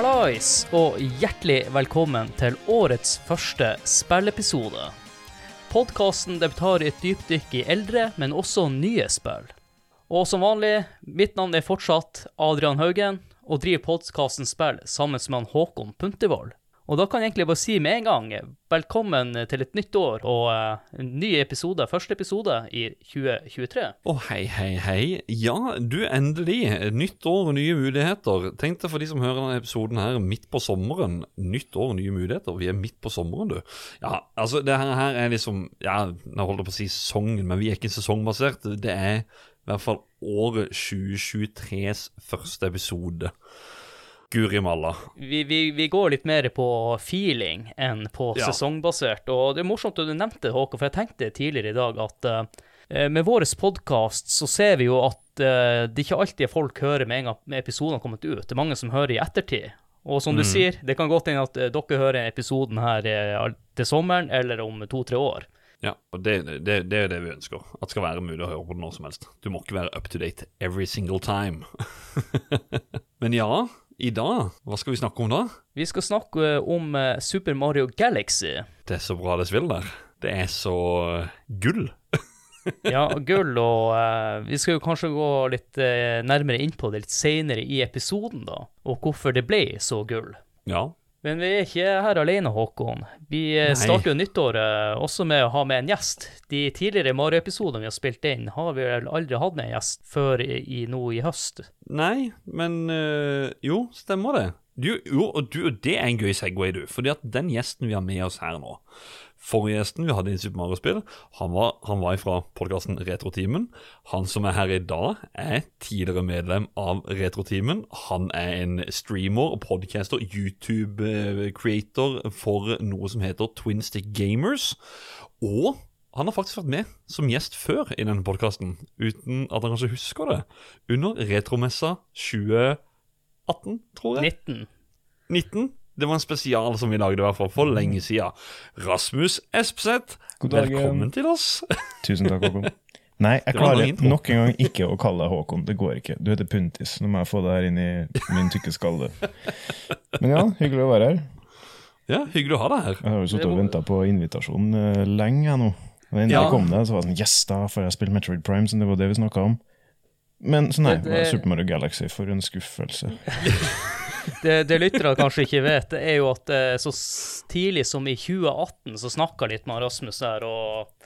Hallais, og hjertelig velkommen til årets første spillepisode. Podkasten tar et dypdykk i eldre, men også nye spill. Og som vanlig, mitt navn er fortsatt Adrian Haugen, og driver podkasten Spill sammen med han Håkon Puntervold. Og da kan jeg egentlig bare si med en gang velkommen til et nytt år og uh, en ny episode, første episode i 2023. Å, oh, hei, hei, hei. Ja, du, endelig. Nytt år og nye muligheter. Tenk deg for de som hører denne episoden her midt på sommeren. Nytt år og nye muligheter. Vi er midt på sommeren, du. Ja, altså, det her er liksom Ja, jeg holder på å si sesongen, men vi er ikke sesongbasert. Det er i hvert fall året 2023s første episode. Guri malla. Vi, vi, vi, går litt mer på feeling enn på ja. sesongbasert. Og det er morsomt at du nevnte det, Håkon, for jeg tenkte tidligere i dag at uh, med vår podkast så ser vi jo at uh, det ikke alltid er folk hører med en gang episoden har kommet ut. Det er mange som hører i ettertid. Og som mm. du sier, det kan godt hende at uh, dere hører episoden her til sommeren eller om to-tre år. Ja, og det, det, det, er det vi ønsker. At det skal være mulig å høre på det når som helst. Du må ikke være up to date every single time. Men ja, i dag, hva skal vi snakke om da? Vi skal snakke om eh, Super Mario Galaxy. Det er så bra det der. Det er så eh, gull. ja, gull, og uh, vi skal jo kanskje gå litt uh, nærmere inn på det litt senere i episoden, da. Og hvorfor det ble så gull. Ja, men vi er ikke her alene, Håkon. Vi eh, Nei. starter jo nyttåret også med å ha med en gjest. De tidligere Mario-episodene vi har spilt inn, har vi vel aldri hatt med en gjest før i, i nå i høst. Nei, men øh, jo, stemmer det. Du, jo, og du, det er en gøy Segway, du. Fordi at den gjesten vi har med oss her nå, Forrige gjesten vi hadde i Super Mario-spill, han var, han var fra podkasten Retrotimen. Han som er her i dag, er tidligere medlem av Retrotimen. Han er en streamer, podcaster, YouTube-creator for noe som heter Twin Stick Gamers. Og han har faktisk vært med som gjest før i denne podkasten, uten at han kanskje husker det. Under Retromessa 2018, tror jeg. 19. 19? Det var en spesial som vi lagde i hvert fall for lenge siden. Rasmus Espseth, velkommen til oss. Tusen takk, Håkon. Nei, jeg klarer nok en gang ikke å kalle deg Håkon. Det går ikke. Du heter Puntis. Nå må jeg få det her inn i min tykke skalle. Men ja, hyggelig å være her. Ja, hyggelig å ha deg her. Jeg har jo sittet og venta på invitasjonen uh, lenge nå. Og Innen ja. jeg kom der, så var det sånn Yes, da får jeg spille Metroid Prime, som det var det vi snakka om. Men så nei, det, det... Super Mario Galaxy, for en skuffelse. det, det lytterne kanskje ikke vet, det er jo at eh, så tidlig som i 2018 så snakka litt med Rasmus der og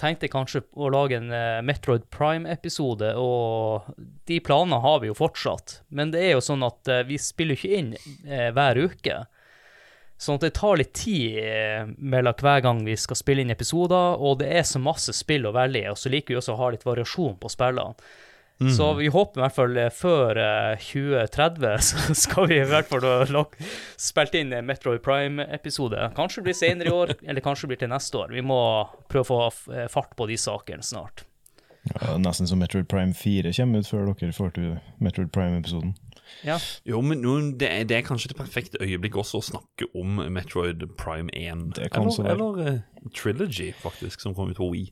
tenkte kanskje å lage en eh, Metroid Prime-episode, og de planene har vi jo fortsatt. Men det er jo sånn at eh, vi spiller ikke inn hver uke. Sånn at det tar litt tid mellom hver gang vi skal spille inn episoder, og det er så masse spill å velge i, og så liker vi også å ha litt variasjon på spillene. Mm. Så vi håper i hvert fall eh, før 2030 eh, så skal vi i hvert fall ha spilt inn Metroid Prime-episode. Kanskje det blir senere i år, eller kanskje det blir til neste år. Vi må prøve å få eh, fart på de sakene snart. Ja, nesten som Metroid Prime 4 kommer ut før dere får til Metroid Prime-episoden. Ja. Jo, men det, er, det, er, kanskje det perfekte øyeblikk også å snakke om Metroid Prime 1. Det kan eller, eller uh, Trilogy, faktisk, som kom ut på Wii.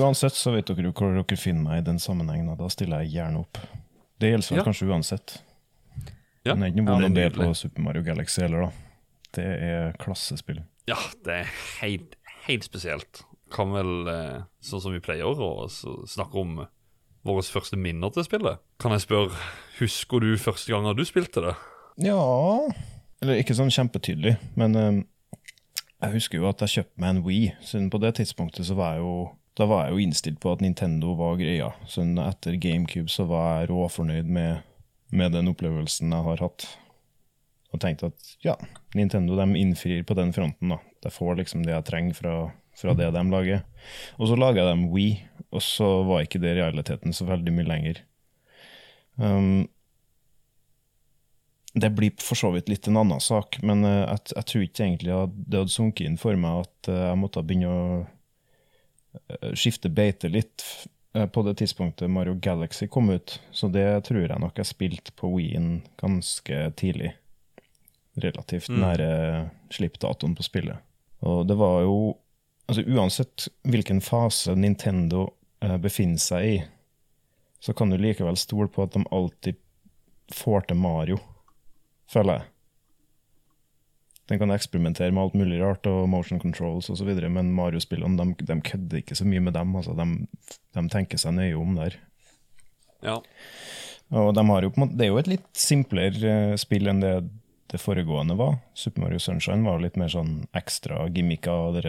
Uansett så vet dere jo hvor dere finner meg i den sammenhengen, og da stiller jeg gjerne opp. Det gjelder ja. kanskje uansett. Ja. Men det er ikke noe vond ja, på Super Mario Galaxy heller, da. Det er klassespill. Ja, det er helt, helt spesielt. Kan vel, eh, sånn som vi pleier, å snakke om våre første minner til spillet. Kan jeg spørre, husker du første gang du spilte det? Ja Eller ikke sånn kjempetydelig, men um, jeg husker jo at jeg kjøpte meg en Wii. Siden på det tidspunktet så var jeg jo da var jeg jo innstilt på at Nintendo var greia. Så etter GameCube så var jeg råfornøyd med, med den opplevelsen jeg har hatt. Og tenkte at ja, Nintendo de innfrir på den fronten. da. Jeg får liksom det jeg trenger fra, fra det de lager. Og så laga de Wii, og så var ikke det realiteten så veldig mye lenger. Um, det blir for så vidt litt en annen sak, men uh, jeg, jeg, tror ikke egentlig at det hadde sunket inn for meg at uh, jeg måtte begynne å uh, skifte beite litt på det tidspunktet Mario Galaxy kom ut. Så det tror jeg nok jeg spilte på Ween ganske tidlig. Relativt mm. nære slippdatoen på spillet. Og det var jo Altså uansett hvilken fase Nintendo befinner seg i, så kan du likevel stole på at de alltid får til Mario, føler jeg. Den kan eksperimentere med alt mulig rart og motion controls osv., men Mario-spillene de, de kødder ikke så mye med dem. altså De, de tenker seg nøye om der. Ja. Og de har jo på en måte, Det er jo et litt simplere eh, spill enn det det foregående var. Super Mario Sunshine var litt mer sånn ekstra gimmicker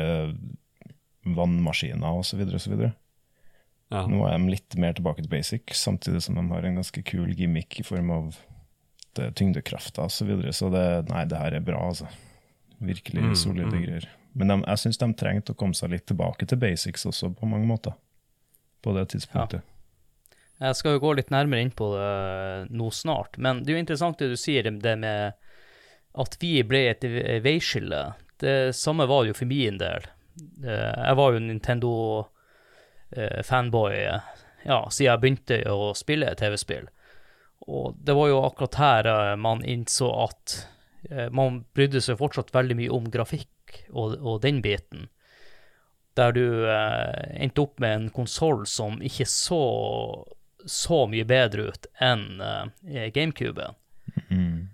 vannmaskiner osv. osv. ja. Nå er de litt mer tilbake til basic, samtidig som de har en ganske kul gimmick i form av tyngdekrafta osv. Så, videre. så det, nei, det her er bra, altså. Virkelig Mm, solide mm. greier. Men de, jeg syns de trengte å komme seg litt tilbake til basics også, på mange måter. På det tidspunktet. Jeg skal jo gå litt nærmere inn på det nå snart, men det er jo interessant det du sier, det med at vi ble et veiskille. Det samme var det jo for min del. Eh, Jeg var jo Nintendo-fanboy ja, siden jeg begynte å spille TV-spill. Og det var jo akkurat her eh, man innså at eh, man brydde seg fortsatt veldig mye om grafikk og, og den biten der du eh, endte opp med en konsoll som ikke så så mye bedre ut enn GameCube. Mm.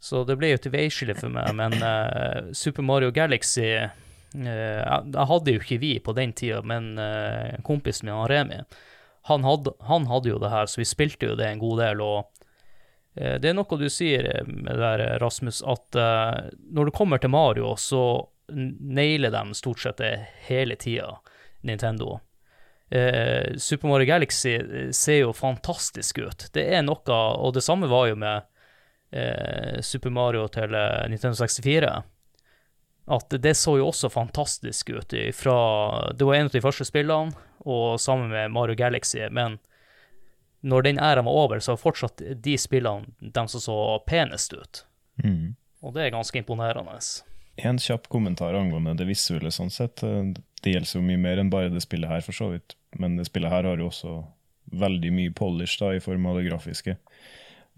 Så det ble jo et veiskille for meg, men eh, Super Mario Galaxy eh, jeg, jeg hadde jo ikke vi på den tida, men eh, kompisen min, Remi, han hadde, han hadde jo det her, så vi spilte jo det en god del. og eh, det er noe du sier eh, med det der, Rasmus, at eh, når det kommer til Mario, så nailer de stort sett det hele tida, Nintendo. Eh, Super Mario Galaxy eh, ser jo fantastisk ut. Det er noe, og det samme var jo med eh, Super Mario til eh, Nintendo 64. At det så jo også fantastisk ut fra Det var en av de første spillene, og sammen med Mario Galaxy, men når den æraen var over, så var fortsatt de spillene de som så penest ut. Mm. Og det er ganske imponerende. En kjapp kommentar angående det visuelle. sånn sett. Det gjelder jo mye mer enn bare det spillet her, for så vidt. Men det spillet her har jo også veldig mye polish da, i form av det grafiske.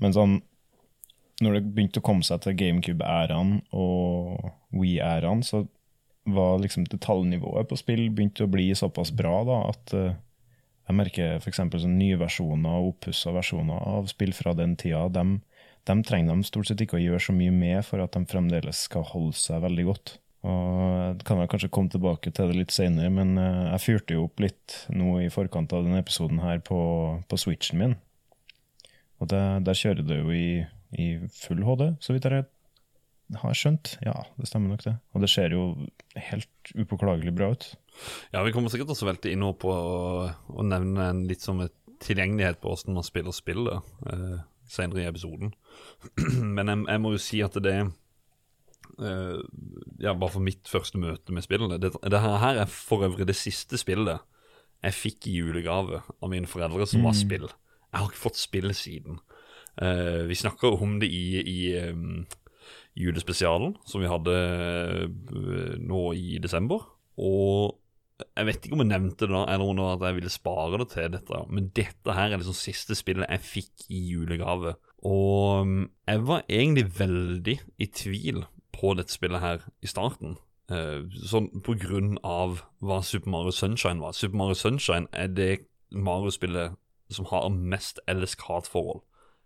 Men sånn, når det begynte å komme seg til GameCube-æraen og Wii-æraen, så var liksom detaljnivået på spill begynte å bli såpass bra da, at uh, jeg merker f.eks. sånn nye versjoner og oppussa versjoner av spill fra den tida. dem dem trenger de stort sett ikke å gjøre så mye med for at de fremdeles skal holde seg veldig godt. Og jeg kan vel kanskje komme tilbake til det litt senere, men eh, jeg fyrte jo opp litt nå i forkant av denne episoden her på, på switchen min. Og det, der kjører det jo i, i full HD, så vidt jeg har skjønt. Ja, det stemmer nok det. Og det ser jo helt upåklagelig bra ut. Ja, vi kommer sikkert også velte inn nå på å, nevne en litt som et tilgjengelighet på hvordan man spiller spillet eh, senere i episoden. Men jeg, jeg må jo si at det eh, Ja, bare for mitt første møte med spillet Det, det her, er for øvrig det siste spillet jeg fikk i julegave av mine foreldre som var spill. Jeg har ikke fått spill siden. Eh, vi snakka om det i, i um, julespesialen som vi hadde uh, nå i desember. Og jeg vet ikke om jeg nevnte det da, eller var at jeg ville spare det til dette, men dette her er liksom siste spillet jeg fikk i julegave. Og um, jeg var egentlig veldig i tvil på dette spillet her i starten. Uh, sånn på grunn av hva Super Mario Sunshine var. Super Mario Sunshine er det Mario-spillet som har mest elsk-hat-forhold.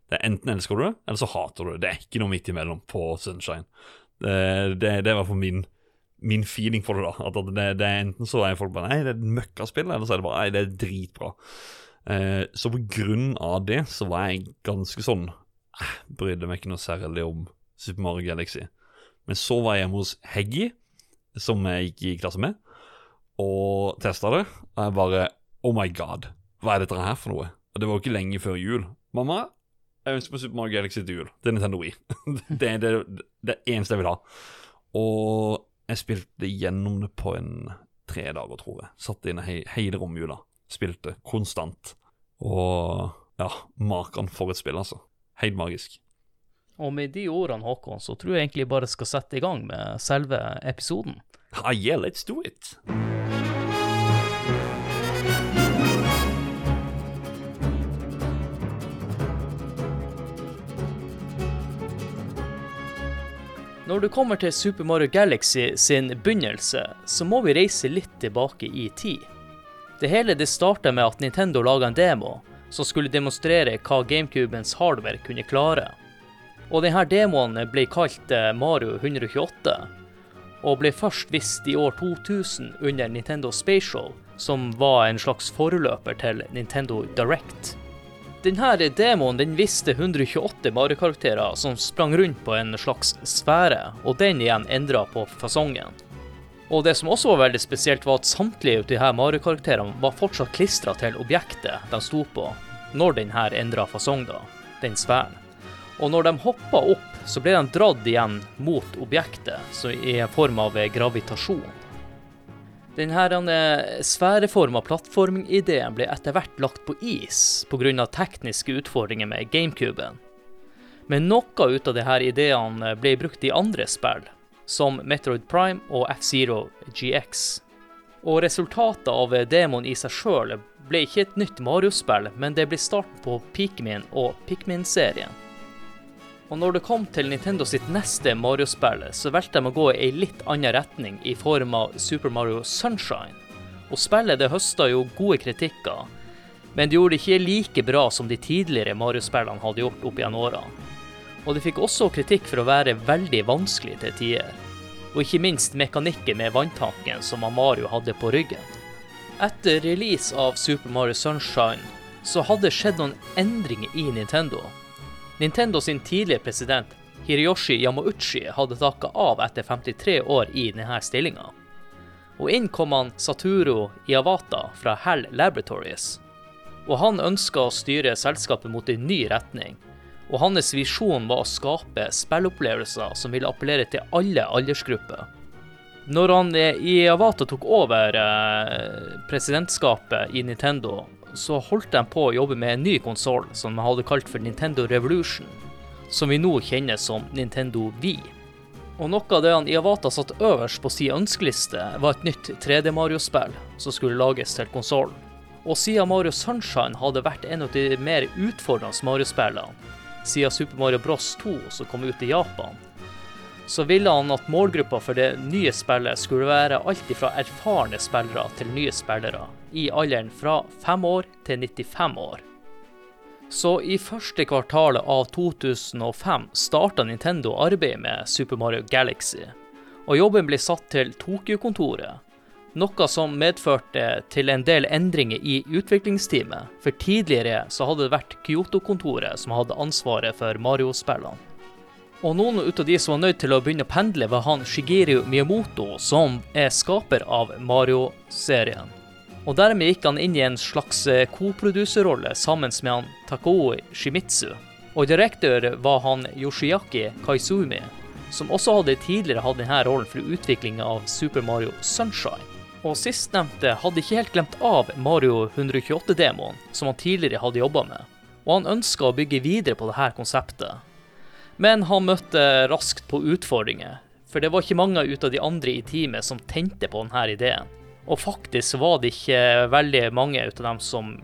Det er Enten elsker du det, eller så hater du det. Det er ikke noe midt imellom på Sunshine. Det, det, det er hvert fall min min feeling for det, da. At det, det er Enten så er folk bare Nei, det er et møkkaspill, eller så er det bare Nei, det er dritbra. Eh, så på grunn av det så var jeg ganske sånn eh, Brydde meg ikke noe særlig om Super Mario Galaxy. Men så var jeg hjemme hos Heggy, som jeg gikk i klasse med, og testa det. Og jeg bare Oh my god, hva er dette her for noe? Og det var jo ikke lenge før jul. Mamma, jeg ønsker meg Super Mario Galaxy jul. Det er Nintendo Wii. det er det, det eneste jeg vil ha. Og jeg spilte gjennom det på en tre dager, tror jeg. Satt inne he hele romjula. Spilte konstant. Og ja, makan for et spill, altså. Helt magisk. Og med de ordene, Håkon, så tror jeg egentlig bare skal sette i gang med selve episoden. Ah, yeah, let's do it! Når du kommer til Super Mario Galaxy sin begynnelse, så må vi reise litt tilbake i tid. Det hele det starta med at Nintendo laga en demo som skulle demonstrere hva GameCubens hardware kunne klare. Og denne demoen ble kalt eh, Mario 128, og ble først vist i år 2000 under Nintendo Space som var en slags foreløper til Nintendo Direct. Denne demoen den viste 128 Mario-karakterer som sprang rundt på en slags sfære, og den igjen endra på fasongen. Og det som også var veldig spesielt, var at samtlige av disse Mario-karakterene var fortsatt klistra til objektet de sto på, når den her endra fasong, da, den sfæren. Og når de hoppa opp, så ble de dratt igjen mot objektet, så i form av gravitasjon. Denne sfæreforma plattformideen ble etter hvert lagt på is pga. tekniske utfordringer med GameCuben. Men noe ut av disse ideene ble brukt i andre spill, som Metroid Prime og F-Zero GX. Og resultatet av demoen i seg sjøl ble ikke et nytt Mario-spill, men det ble starten på Pikmin og Pikmin-serien. Og når det kom til Nintendo sitt neste Mario-spill, så valgte de å gå i litt annen retning i form av Super Mario Sunshine. Og spillet det høsta jo gode kritikker, men det gjorde det ikke like bra som de tidligere Mario-spillene hadde gjort opp gjennom årene. Og det fikk også kritikk for å være veldig vanskelig til tider. Og ikke minst mekanikken med vanntanken som Mario hadde på ryggen. Etter release av Super Mario Sunshine så hadde det skjedd noen endringer i Nintendo. Nintendo sin tidligere president Hiroyoshi Yamauchi hadde takka av etter 53 år i denne stillinga. Og inn kom han Saturo Iawata fra Hell Laboratories. Og han ønska å styre selskapet mot en ny retning. Og hans visjon var å skape spillopplevelser som ville appellere til alle aldersgrupper. Når han Iawata tok over eh, presidentskapet i Nintendo, så holdt de på å jobbe med en ny konsoll som de hadde kalt for Nintendo Revolution, som vi nå kjenner som Nintendo Wii. Og noe av det han Iavata satt øverst på sin ønskeliste, var et nytt 3D Mario-spill som skulle lages til konsollen. Og siden Mario Sunshine hadde vært en av de mer utfordrende Mario-spillene, siden Super Mario Bros 2 som kom ut i Japan, så ville han at målgruppa for det nye spillet skulle være alt fra erfarne spillere til nye spillere, i alderen fra 5 år til 95 år. Så i første kvartalet av 2005 starta Nintendo arbeidet med Super Mario Galaxy, og jobben ble satt til Tokyo-kontoret. Noe som medførte til en del endringer i utviklingsteamet, for tidligere så hadde det vært Kyoto-kontoret som hadde ansvaret for Mario-spillene. Og noen ut av de som var nødt til å begynne å pendle, var han Shigeru Miyamoto, som er skaper av Mario-serien. Og dermed gikk han inn i en slags eh, koproduserrolle sammen med han Takoi Shimitsu. Og direktør var han Yoshiaki Kaizumi, som også hadde tidligere hatt denne rollen for utvikling av Super Mario Sunshine. Og sistnevnte hadde ikke helt glemt av Mario 128-demoen, som han tidligere hadde jobba med. Og han ønska å bygge videre på dette konseptet. Men han møtte raskt på utfordringer, for det var ikke mange ut av de andre i teamet som tente på denne ideen. Og faktisk var det ikke veldig mange av dem som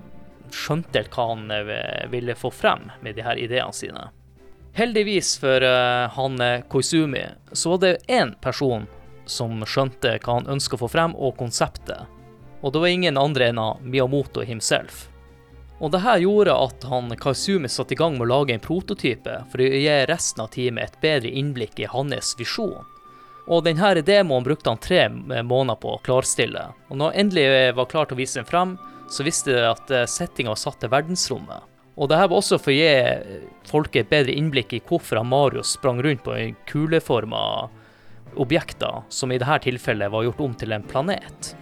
skjønte hva han eh, ville få frem med de her ideene sine. Heldigvis for uh, han eh, Koizumi, så var det én person som skjønte hva han ønska å få frem, og konseptet. Og det var ingen andre enn Miyamoto himself. Og det her gjorde at han Kaizumi satte i gang med å lage en prototype for å gi resten av teamet et bedre innblikk i hans visjon. Og denne demoen brukte han tre måneder på å klarstille. Og når han endelig var klar til å vise den frem, så visste de at eh, settinga var satt til verdensrommet. Og det her var også for å gi folk et bedre innblikk i hvorfor Mario sprang rundt på kuleforma objekter, som i dette tilfellet var gjort om til en planet.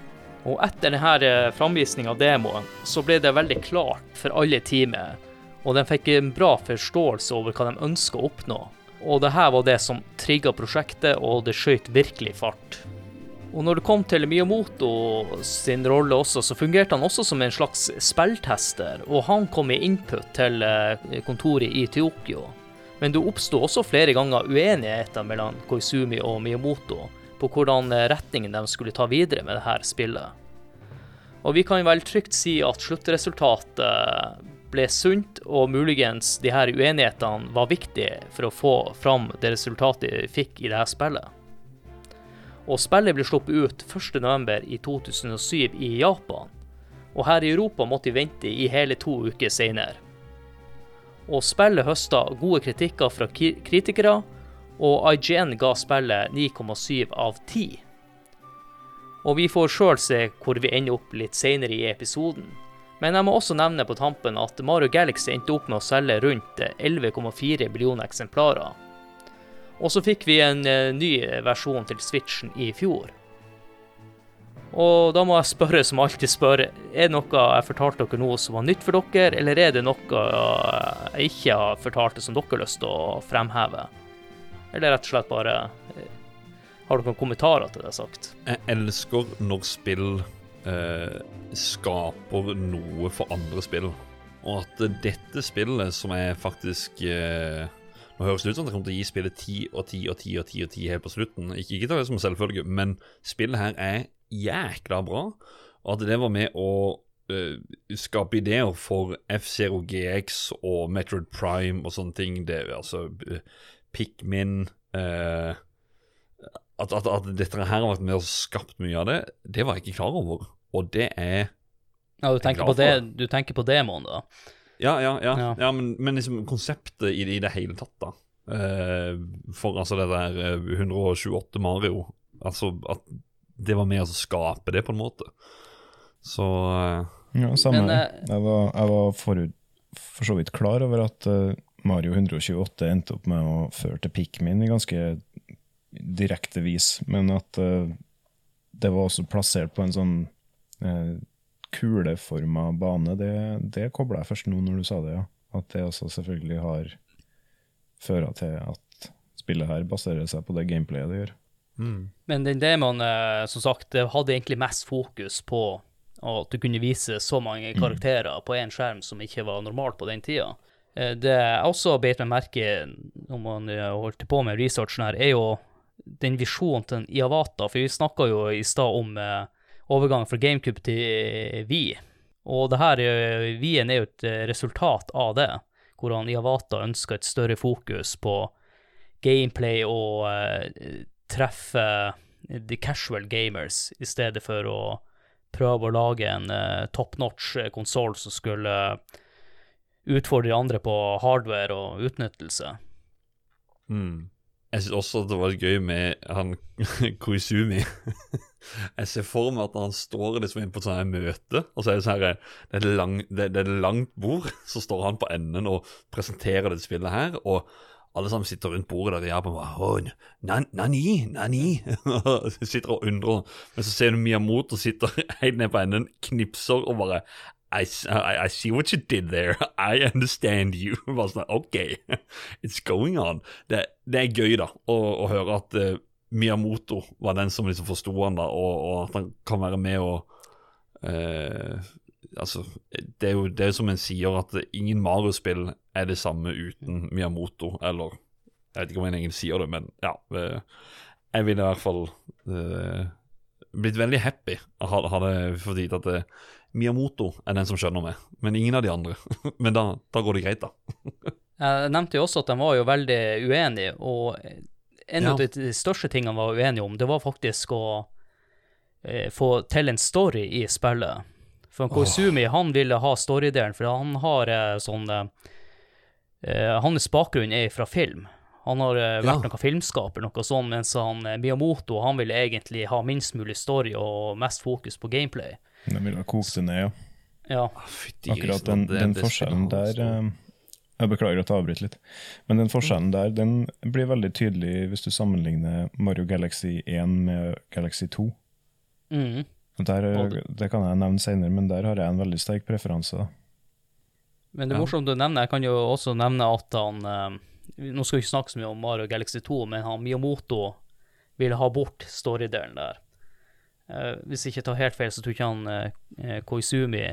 Og etter denne eh, framvisninga av demoen, så ble det veldig klart for alle teamet, og de fikk en bra forståelse over hva de ønska å oppnå. Og det her var det som trigga prosjektet, og det skjøt virkelig fart. Og når det kom til Miyamoto sin rolle også, så fungerte han også som en slags spilltester, og han kom med input til eh, kontoret i Tokyo. Men det oppsto også flere ganger uenigheter mellom Koizumi og Miyamoto på hvordan eh, retningen de skulle ta videre med dette spillet. Og vi kan vel trygt si at sluttresultatet ble sunt, og muligens de her uenighetene var viktige for å få fram det resultatet vi fikk i dette spillet. Og spillet ble sluppet ut 1.11. i 2007 i Japan, og her i Europa måtte vi vente i hele to uker senere. og spillet høsta gode kritikker fra kritikere, og IGN ga spillet 9,7 av 10. Og vi får sjøl se hvor vi ender opp litt seinere i episoden. Men jeg må også nevne på tampen at Mario Galaxy endte opp med å selge rundt 11,4 millioner eksemplarer. Og så fikk vi en eh, ny versjon til Switchen i fjor. Og da må jeg spørre som alltid spør, er det noe jeg fortalte dere nå som var nytt for dere, eller er det noe jeg ikke har fortalt som dere har lyst til å fremheve? Eller rett og slett bare eh, Har dere noen kommentarer til det sagt? Jeg elsker når spill eh, skaper noe for andre spill. Og at dette spillet, som er faktisk eh, Nå høres det ut som det kommer til å gi spillet 10 og 10 og 10 og 10 og 10 helt på slutten. Ikke, ikke ta det som selvfølge, men spillet her er jækla bra. Og at det var med å eh, skape ideer for F-Zero GX og Metroid Prime og sånne ting. Det er altså eh, Pikmin eh, at, at, at dette her har vært med og skapt mye av det, det var jeg ikke klar over. Og det er Ja, du tenker, på, det, du tenker på demoen, da? Ja, ja, ja. Ja. ja. men, men liksom konseptet i det, i det hele tatt, da. Uh, for altså det der eh, 128 Mario Altså at det var med å skape det, på en måte. Så uh, Ja, samme. Men, uh, jeg var, jeg var forut, for så vidt klar over at eh, Mario 128 endte opp med å føre til Pikmin i ganske direkte vis, men at uh, det var også plassert på en sånn uh, kuleforma bane, det, det kobla jeg først nå når du sa det, ja. At det også selvfølgelig har føra til at spillet her baserer seg på det gameplayet det gjør. Men den demoen, eh, som sagt, det hadde egentlig mest fokus på at du kunne vise så mange karakterer på én skjerm som ikke var normalt på den tida. Eh, Det jeg også beit meg merke når man holdt på med researchen her, er jo den visjonen til Iavata. For vi snakka jo i stad om eh, overgang fra GameCube til eh, Wii. Og det her, eh, Wien er jo et resultat av det, hvor han Iavata ønska et større fokus på gameplay og eh, treffe the casual gamers, i stedet for å prøve å lage en eh, top notch konsoll som skulle utfordre andre på hardware og utnyttelse. mm. Jeg syns også at det var gøy med han Koizumi. jeg ser for meg at han står liksom inne på et sånt møte, og så er det sånn her Det er lang, det, det er langt bord, så står han på enden og presenterer det spillet her, og alle sammen sitter rundt bordet der i Japan og bare «Åh, nan, Nani, nani Sitter og undrer. Men så ser du Miyamoto sitter helt ned på enden, knipser og bare I, I, I see what you did there. I understand you. Sånn, OK, it's going on. Det, det er gøy, da, å, å høre at uh, Miyamoto var den som liksom forsto han, da, og, og at han kan være med og uh, Altså, det er, jo, det er som en sier, at ingen Mario-spill er det samme uten Miyamoto, eller Jeg vet ikke om en egentlig sier det, men ja. Uh, Jeg ville i hvert fall blitt veldig happy hadde jeg fått vite at eh, Miyamoto er den som skjønner meg, men ingen av de andre. men da, da går det greit, da. Jeg nevnte jo også at de var jo veldig uenige, og en Ja. av de, største tingene de var uenige om, det var faktisk å eh, få til en story i spillet. For Koizumi han ville ha storydelen, for han har eh, sånn eh, eh, Hans bakgrunn er fra film. Han har eh, vært Ja. noen filmskaper, noe sånt, mens han, eh, Miyamoto han ville egentlig ha minst mulig story og mest fokus på gameplay. De ville ha kokt det ned, ja. Ja, Fytti Akkurat den, det- den forskjellen der eh, Jeg beklager at jeg avbryter litt. Men den forskjellen der den blir veldig tydelig hvis du sammenligner Mario Galaxy 1 med Galaxy 2. mm. Der, det kan jeg nevne senere, men der har jeg en veldig sterk preferanse. Men det er morsomt du nevner. Jeg kan jo også nevne at han eh, Nå skal vi ikke snakke så mye om Mario Galaxy 2, men han Miyamoto ville ha bort storydelen der. Eh, hvis jeg ikke tar helt feil, så tror ikke han eh, Koizumi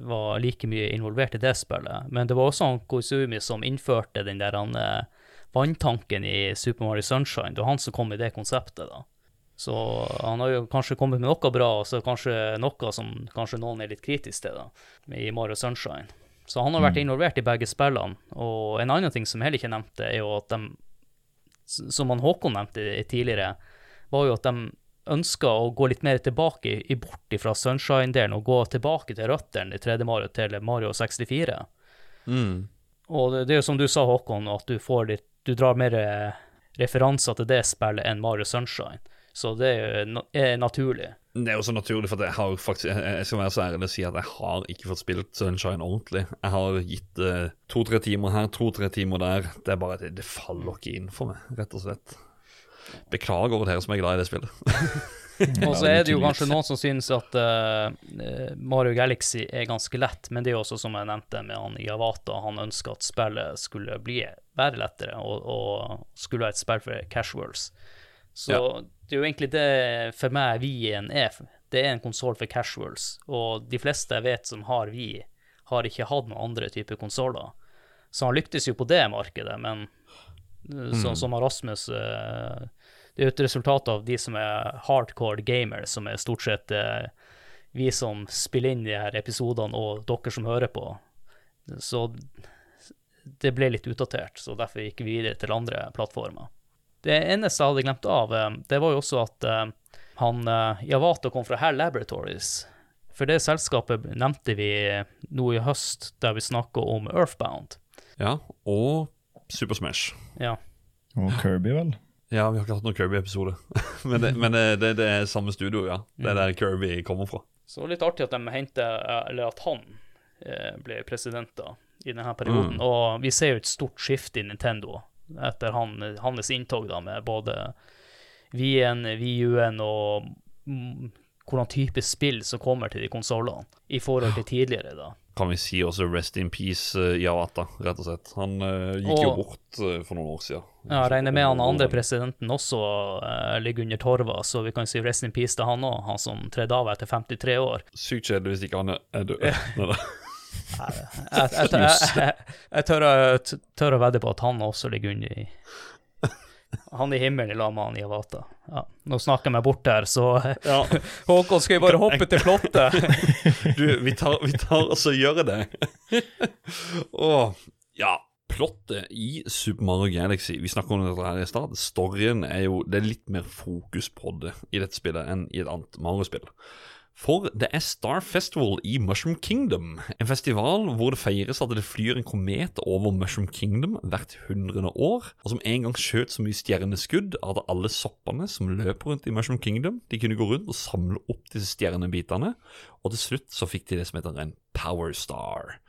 var like mye involvert i det spillet. Men det var også han Koizumi som innførte den der han, eh, vanntanken i Super Mario Sunshine. Det var han som kom med det konseptet, da. Så han har jo kanskje kommet med noe bra, og så kanskje noe som kanskje noen er litt kritisk til, da, i Mario Sunshine. Så han har vært involvert i begge spillene. Og en annen ting som jeg heller ikke nevnte, er jo at de, som han Håkon nevnte tidligere, var jo at de ønska å gå litt mer tilbake i bort fra Sunshine-delen og gå tilbake til røttene i 3D Mario til Mario 64. Mm. Og det, det er jo som du sa, Håkon, at du får litt Du drar mer eh, referanser til det spillet enn Mario Sunshine. Så det er, jo er naturlig. Det er jo så naturlig, for jeg har faktisk Jeg jeg skal være så ærlig å si at jeg har ikke fått spilt Sunshine ordentlig. Jeg har gitt uh, to-tre timer her, to-tre timer der. Det er bare det, det faller ikke inn for meg, rett og slett. Beklager over dere som er glad i det spillet. Og så er det jo kanskje noen som synes at uh, Mario Galaxy er ganske lett, men det er jo også som jeg nevnte med han Iwata, han ønsker at spillet skulle bli, være lettere, og, og skulle være et spill for casuals. Så Ja. det er jo egentlig det for meg Wien er. Det er en konsoll for casuals, og de fleste jeg vet som har Wii, har ikke hatt noen andre typer konsoller. Så han lyktes jo på det markedet, men mm. sånn som Rasmus eh, jo et resultat av de som er hardcore gamers, som er stort sett eh, vi som spiller inn de her episodene, og dere som hører på. Så det ble litt utdatert, så derfor gikk vi videre til andre plattformer. Det eneste jeg hadde glemt av, eh, det var jo også at eh, han Yavato kom fra Hell Laboratories. For det selskapet nevnte vi nå i høst, der vi snakka om Earthbound. Ja, og Super Smash. Ja. Og Kirby, vel? Ja, vi har ikke hatt noen Kirby-episode. men det, men det, det, det er samme studio, ja. Det er der Kirby kommer fra. Så litt artig at de henter, eller at han eh, ble president da, i denne perioden. Mm. Og vi ser jo et stort skifte i Nintendo etter han, hans inntog da, med både Wii-en, Wii-U-en og mm, hvordan type spill som kommer til de konsollene, i forhold til tidligere. da. Kan vi si også Rest in Peace uh, Yawata, rett og slett. Han uh, gikk jo bort uh, for noen år siden. Ja, Jeg regner med han andre presidenten også eh, ligger under torva, så vi kan si rest in peace til han òg, han som tredde av etter 53 år. Sykt kjedelig hvis ikke han er- er død. Jeg, jeg, jeg, jeg, jeg tør, tør å vedde på at han også ligger under i Han i himmelen i lag med han Iwata. Ja, nå snakker jeg meg bort her, så Ja, Håkon, skal vi bare hoppe til plottet? du, vi tar, vi tar altså gjør det. Åh, ja. Plottet i Super Mario Galaxy Vi snakka om dette her i stad. Storyen er jo Det er litt mer fokus på det i dette spillet enn i et annet Mario-spill. For det er Star Festival i Mushroom Kingdom. En festival hvor det feires at det flyr en komet over Mushroom Kingdom hvert hundrede år, og som en gang skjøt så mye stjerneskudd at alle soppene som løper rundt i Mushroom Kingdom, de kunne gå rundt og samle opp disse stjernebitene, og til slutt så fikk de det som heter en Power Star.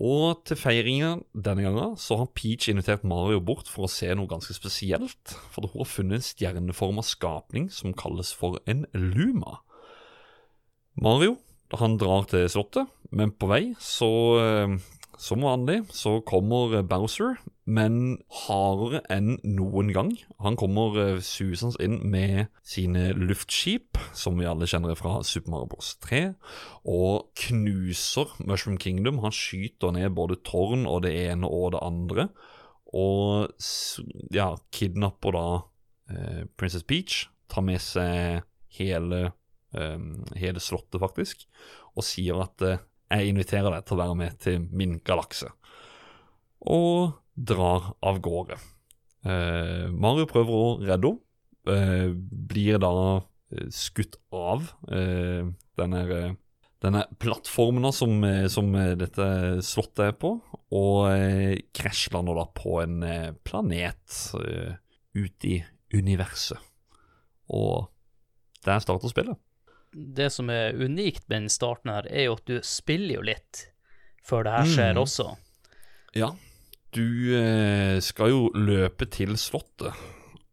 Og til feiringen denne gangen så har Peach invitert Mario bort for å se noe ganske spesielt, for hun har funnet en stjerneforma skapning som kalles for en Luma. Mario han drar til slottet, men på vei så eh, som vanlig så kommer Bowser, men hardere enn noen gang. Han kommer eh, susende inn med sine luftskip, som vi alle kjenner fra Super Mario Bros. 3, og knuser Mushroom Kingdom. Han skyter ned både tårn og det ene og det andre, og ja, kidnapper da eh, Princess Peach, tar med seg hele hele slottet, faktisk, og sier at eh, jeg inviterer deg til å være med til min galakse. Og drar av gårde. Eh, Mario prøver å redde henne, eh, blir da skutt av denne, denne plattformen som, som dette slottet er på, og krasjlander da på en planet ute i universet. Og der starter spillet. Det som er unikt med den starten her, er jo at du spiller jo litt før det her skjer Mm. også. Ja, du eh, skal jo løpe til slottet,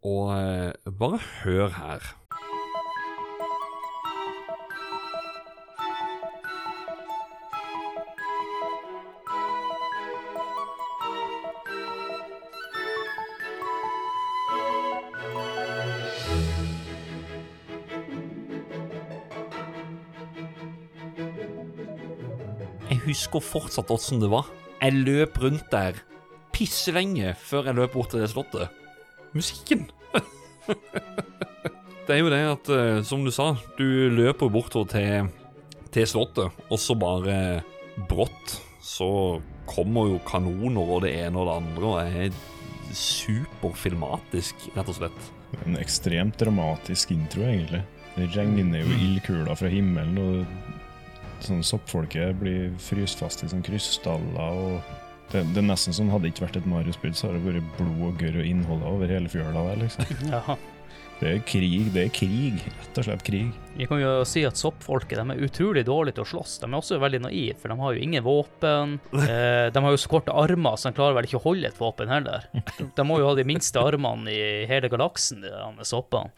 og eh, bare hør her. Husker fortsatt åssen det var. Jeg løp rundt der pisselenge før jeg løp bort til det slottet. Musikken! det er jo det at, eh, som du sa, du løper bortover til, til slottet, og så bare brått så kommer jo kanoner og det ene og det andre, og er superfilmatisk, rett og slett. En ekstremt dramatisk intro, egentlig. Det regner jo ildkuler fra himmelen, og sånn soppfolket blir fryst fast i sånn krystaller, og Det, det er nesten som hadde det ikke vært et Mario-spill, så hadde det vært blod og gørr og innholdet over hele fjøla der, liksom. Ja. Det er krig, det er krig. Rett og slett krig. Vi kan jo si at soppfolket de er utrolig dårlige til å slåss. De er også veldig naive, for de har jo ingen våpen. Eh, de har jo så korte armer, så de klarer vel ikke å holde et våpen heller. De, de må jo ha de minste armene i hele galaksen, de der soppene.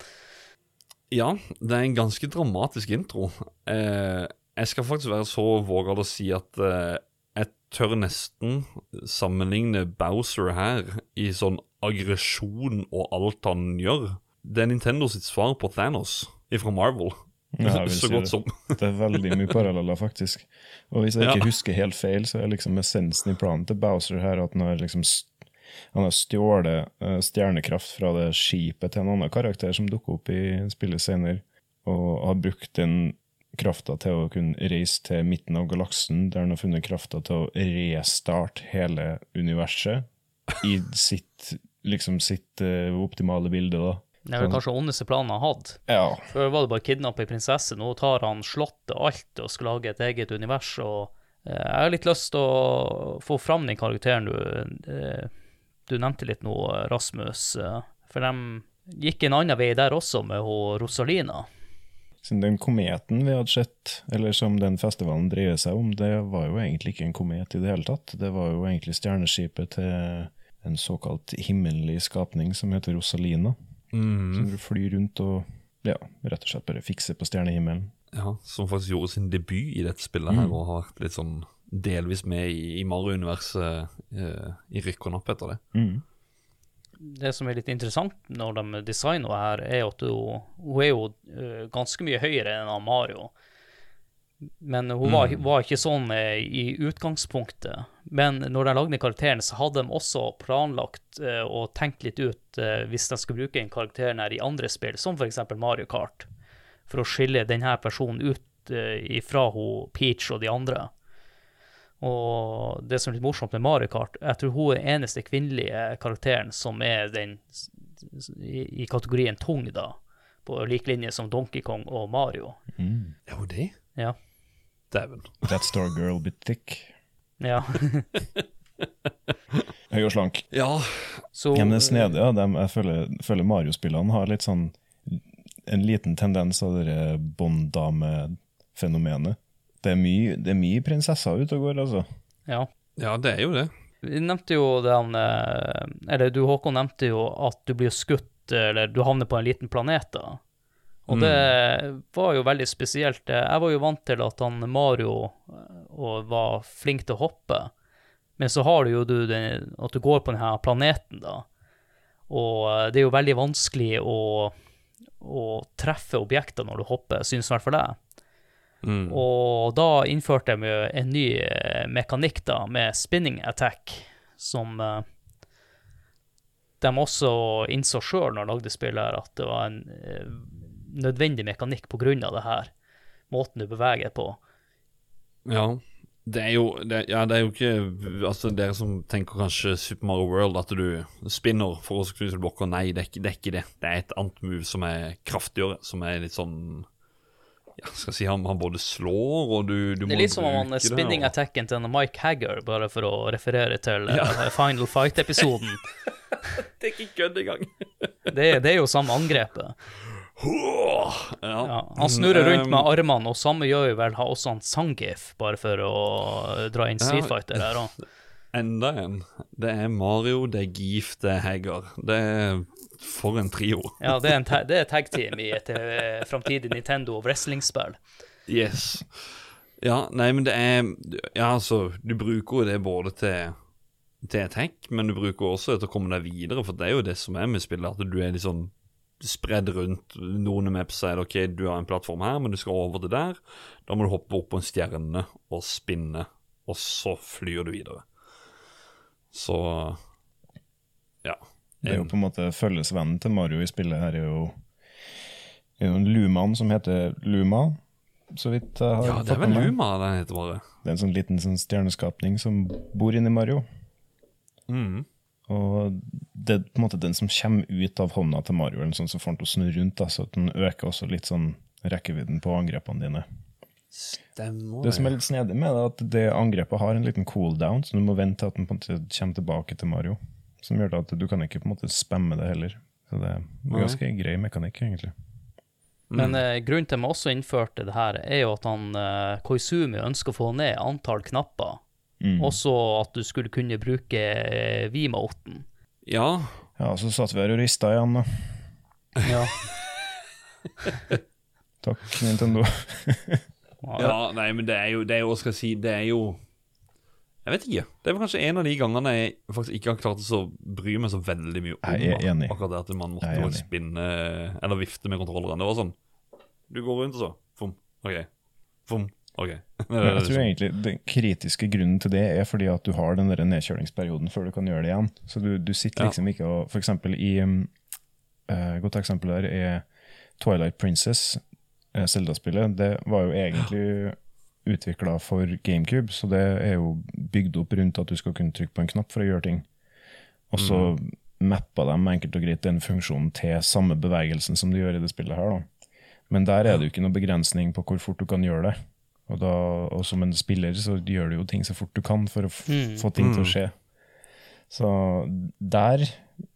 Ja, det er en ganske dramatisk intro. Eh, jeg skal faktisk være så vågal å si at uh, jeg tør nesten sammenligne Bowser her i sånn aggresjon og alt han gjør. Det er Nintendo sitt svar på Thanos fra Marvel. Ja, så si godt det. som. Det er veldig mye paralleller, faktisk. Og hvis jeg Ja. ikke husker helt feil, så er liksom essensen i planen til Bowser her at han har liksom han har stjålet eh, stjernekraft fra det skipet til en annen karakter som dukker opp i spillet senere, og har brukt den krafta til å kunne reise til midten av galaksen, der han har funnet krafta til å restarte hele universet i sitt, liksom sitt uh, optimale bilde, da. Det er vel kanskje ondeste planen han hadde. Ja, Før var det bare å kidnappe ei prinsesse, nå tar han slottet alt og skal lage et eget univers. og eh, Jeg har litt lyst til å få fram den karakteren du, eh, du nevnte litt nå, Rasmus. For de gikk en annen vei der også, med hun Rosalina. Så den kometen vi hadde sett, eller som den festivalen dreier seg om, det var jo egentlig ikke en komet i det hele tatt. Det var jo egentlig stjerneskipet til en såkalt himmellig skapning som heter Rosalina. Mm. Som flyr rundt og ja, rett og slett bare fikser på stjernehimmelen. Ja, Som faktisk gjorde sin debut i dette spillet her, og har vært litt sånn delvis med i, i Mario-universet eh, i rykk og napp etter det. Mm. Det som er litt interessant når de designer her, er at hun, hun er jo eh, ganske mye høyere enn Mario. Men hun var, var ikke sånn eh, i utgangspunktet. Men når de lagde karakteren, så hadde de også planlagt eh, og tenkt litt ut eh, hvis de skulle bruke en karakter her i andre spill, som f.eks. Mario Kart, for å skille denne personen ut eh, ifra hun Peach og de andre. Og det som er litt morsomt med Mario Kart, jeg tror hun er den eneste kvinnelige karakteren som er den i, i kategorien tung, da. På lik linje som Donkey Kong og Mario. Mm. Er hun det? Ja. Dæven. That store girl bit thick. Ja. Høy og slank. Ja, Så Ja, men det er snedig, ja. Dem- jeg føler, føler Mario-spillene har litt sånn en liten tendens av det bånddame-fenomenet. Det er mye, det er mye prinsesser ute og går, altså. Ja. ja, det er jo det. Vi nevnte jo den eh, Eller du, Håkon, nevnte jo at du blir skutt, eller du havner på en liten planet, da. Og det var jo veldig spesielt. Jeg var jo vant til at han Mario eh, og var flink til å hoppe, men så har du jo du den, at du går på denne planeten, da. Og eh, det er jo veldig vanskelig å, å treffe objekter når du hopper, syns i hvert fall jeg. Mm. Og da innførte de en ny eh, mekanikk da, med spinning attack, som eh, de også innså sjøl når de lagde spillet, her, at det var en eh, nødvendig mekanikk av det her. Måten du beveger på. Ja. Det er jo det, Ja, det er jo ikke Altså, dere som tenker kanskje Super Mario World, at du spinner for å knuse blokker. Nei, det er, ikke, det er ikke det. Det er et annet move som er kraftigere, som er litt sånn Ja, skal si han, han både slår, og du, du Det er litt som om han er spinning og- attacken til Mike Hagger, bare for å referere til eh, Final Fight-episoden. Det er ikke kødd engang. Det, det er jo samme angrepet. Ja. Ja, han snurrer rundt Um, med armene, og samme gjør jo vel også han Sangif, bare for å dra inn Street Ja. Fighter her òg. Enda en. Det er Mario, det er Gif, det er Hagger. Det er For en trio. Ja, det er, en ta det er tag team i et uh, framtidig Nintendo wrestlingspill. Yes. Ja, nei, men det er Ja, altså, du bruker jo det både til til attack, men du bruker også det til å komme deg videre, for det er jo det som er med spillet, at du er litt sånn spredd rundt. Noen maps sier OK, du har en plattform her, men du skal over til der. Da må du hoppe opp på en stjerne og spinne, og så flyr du videre. Så. Det er jo på en måte følgesvennen til Mario i spillet her er jo, er jo en Lumaen som heter Luma, så vidt jeg har Ja, det er vel. Luma den heter bare. Det er en sånn liten sånn stjerneskapning som bor inni Mario. Mm. Og det er på en måte den som kommer ut av hånda til Mario, eller sånn som får han til å snurre rundt, da, så den øker også litt sånn rekkevidden på angrepene dine. Stemmer Det som er litt snedig med det, er at det angrepet har en liten cooldown, så du må vente til at den kommer tilbake til Mario. Som gjør at du kan ikke på en måte spamme det heller. Så det er Nei. ganske grei mekanikk, egentlig. Men eh, grunnen til at vi også innførte det her, er jo at han eh, Koizumi ønsker å få ned antall knapper. Mm. Også at du skulle kunne bruke eh, V-moten. Ja. Ja, så satt vi her og rista igjen, da. Ja. Takk, Nintendo. ja. Nei, men det er jo, det er jo, hva skal jeg si, det er jo Jeg vet ikke. Det er kanskje en av de gangene jeg faktisk ikke har klart å bry meg så veldig mye om Jeg er enig. akkurat det at man måtte spinne eller vifte med kontrolleren. Det var sånn Du går rundt, og så Fom. OK. Fom. OK. Men jeg tror egentlig Den kritiske grunnen til det er fordi at du har den der nedkjølingsperioden før du kan gjøre det igjen. Så du, du sitter Ja. liksom ikke og For eksempel i eh, Godt eksempel der er Twilight Princess, eh, Zelda-spillet. Det var jo egentlig utvikla for GameCube, så det er jo bygd opp rundt at du skal kunne trykke på en knapp for å gjøre ting. Og så mappa de enkelt og greit den funksjonen til samme bevegelsen som du gjør i det spillet her. da. Men der er det jo ikke noe begrensning på hvor fort du kan gjøre det. Og, da, og som en spiller så gjør du jo ting så fort du kan for å Mm. få ting til å skje. Så der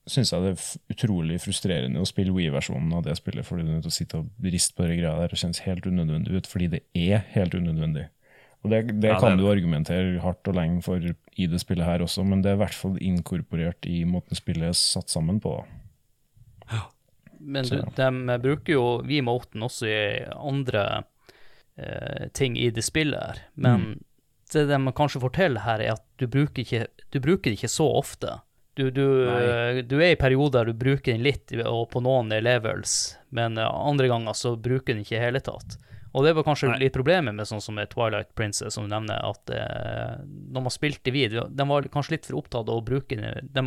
syns jeg det er utrolig frustrerende å spille Wii-versjonen av det spillet, fordi du er nødt til å sitte og riste på de greia der og kjennes helt unødvendig ut, fordi det er helt unødvendig. Og det, det Ja, kan det. du argumentere hardt og lenge for i det spillet her også, men det er i hvert fall inkorporert i måten spillet er satt sammen på. Men du, de bruker jo Wii-moten også i andre eh, ting i det spillet her. Men det de kanskje forteller her, er at du bruker ikke, du bruker det ikke så ofte. Du, du, du er i perioder du bruker den litt, og på noen levels, men eh, andre ganger så bruker den ikke i hele tatt. Og det var kanskje Nei. litt problemet med sånn som med Twilight Princess, som du nevner, at eh, når man spilte vid, de var kanskje litt for opptatt av å bruke den. De,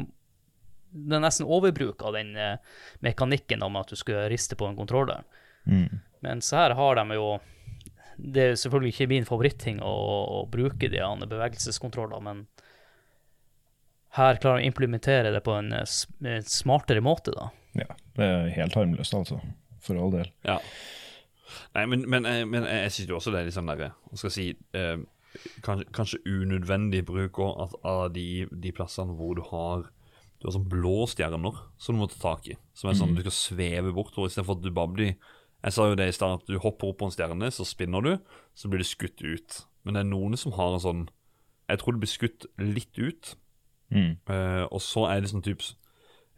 det er nesten overbruk av den eh, mekanikken om at du skulle riste på en kontroller. Mm. Mens her har de jo Det er selvfølgelig ikke min favoritting å, å bruke de andre bevegelseskontroller, men her klarer de å implementere det på en, eh, en smartere måte, da. Ja, det er helt harmløst, altså. For all del. Ja. Nei, men, men, eh, men jeg syns jo også det er litt sånn derre Hva skal jeg si eh, kanskje, kanskje unødvendig bruk også, at av de, de plassene hvor du har Du har sånn blå stjerner som du må ta tak i. Som er sånn du skal sveve bortover, istedenfor at du bare blir Jeg sa jo det i stad, at du hopper opp på en stjerne, så spinner du, så blir du skutt ut. Men det er noen som har en sånn Jeg tror du blir skutt litt ut, Mm. eh, og så er det sånn typ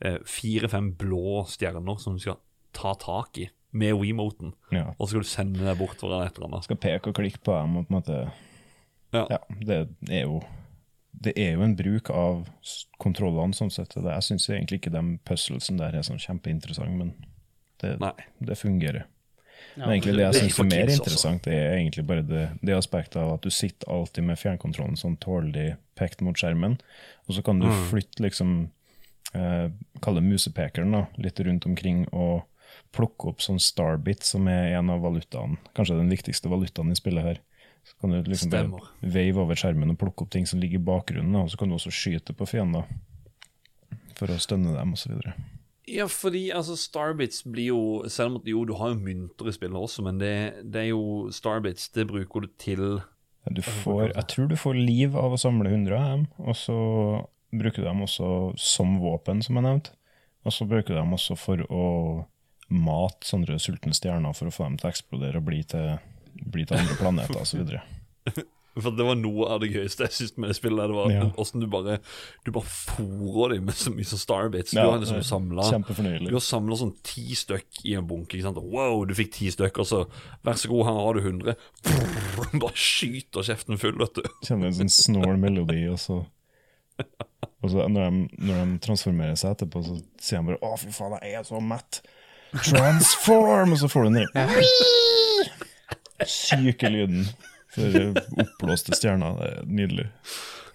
uh, fire-fem blå stjerner som du skal ta tak i med WeMoten. Ja. Og så skal du sende deg bort for et eller annet. Skal peke og klikke på dem og på en måte Ja. Ja, det er jo det er jo en bruk av kontrollene, sånn sett. Jeg syns egentlig ikke de puzzlesene der er sånn kjempeinteressant, men det, det fungerer. Ja. Men egentlig det jeg det syns er mer kids også. interessant, det er egentlig bare det, det aspektet av at du sitter alltid med fjernkontrollen sånn tålelig pekt mot skjermen, og så kan du Mm. flytte liksom eh, Kalle musepekeren da, litt rundt omkring og plukke opp sånn starbit, som er en av valutaene, kanskje den viktigste valutaen i spillet her. Så kan du liksom bare veive over skjermen og plukke opp ting som ligger i bakgrunnen, da, og så kan du også skyte på fiender for å stønne dem, osv. Ja, fordi altså Starbits blir jo Selv om jo, du har jo mynter i spillet også, men det, det er jo Starbits, det bruker du til Du får, jeg tror du får liv av å samle 100 av dem, og så bruker du dem også som våpen, som jeg nevnte. Og så bruker du dem også for å mate sånne sultne stjerner for å få dem til å eksplodere og bli til, bli til andre planeter osv. For det var noe av det gøyeste jeg synes med det spillet. Det var Ja. Hvordan du bare Du bare fôrer dem med så mye sånn Starbits. Du har liksom samla Du har samla sånn ti stykk i en bunke. ikke sant? Wow, du fikk ti stykk, og så vær så god, her har du 100. Bare skyter kjeften full, vet du. Kjenner en sånn snål melodi, og så Og så når de, når de transformerer seg etterpå, så sier de bare 'Å, fy faen, jeg er så mett'. Transform! Og så får du den der syke lyden. For oppblåste stjerner. Det er nydelig.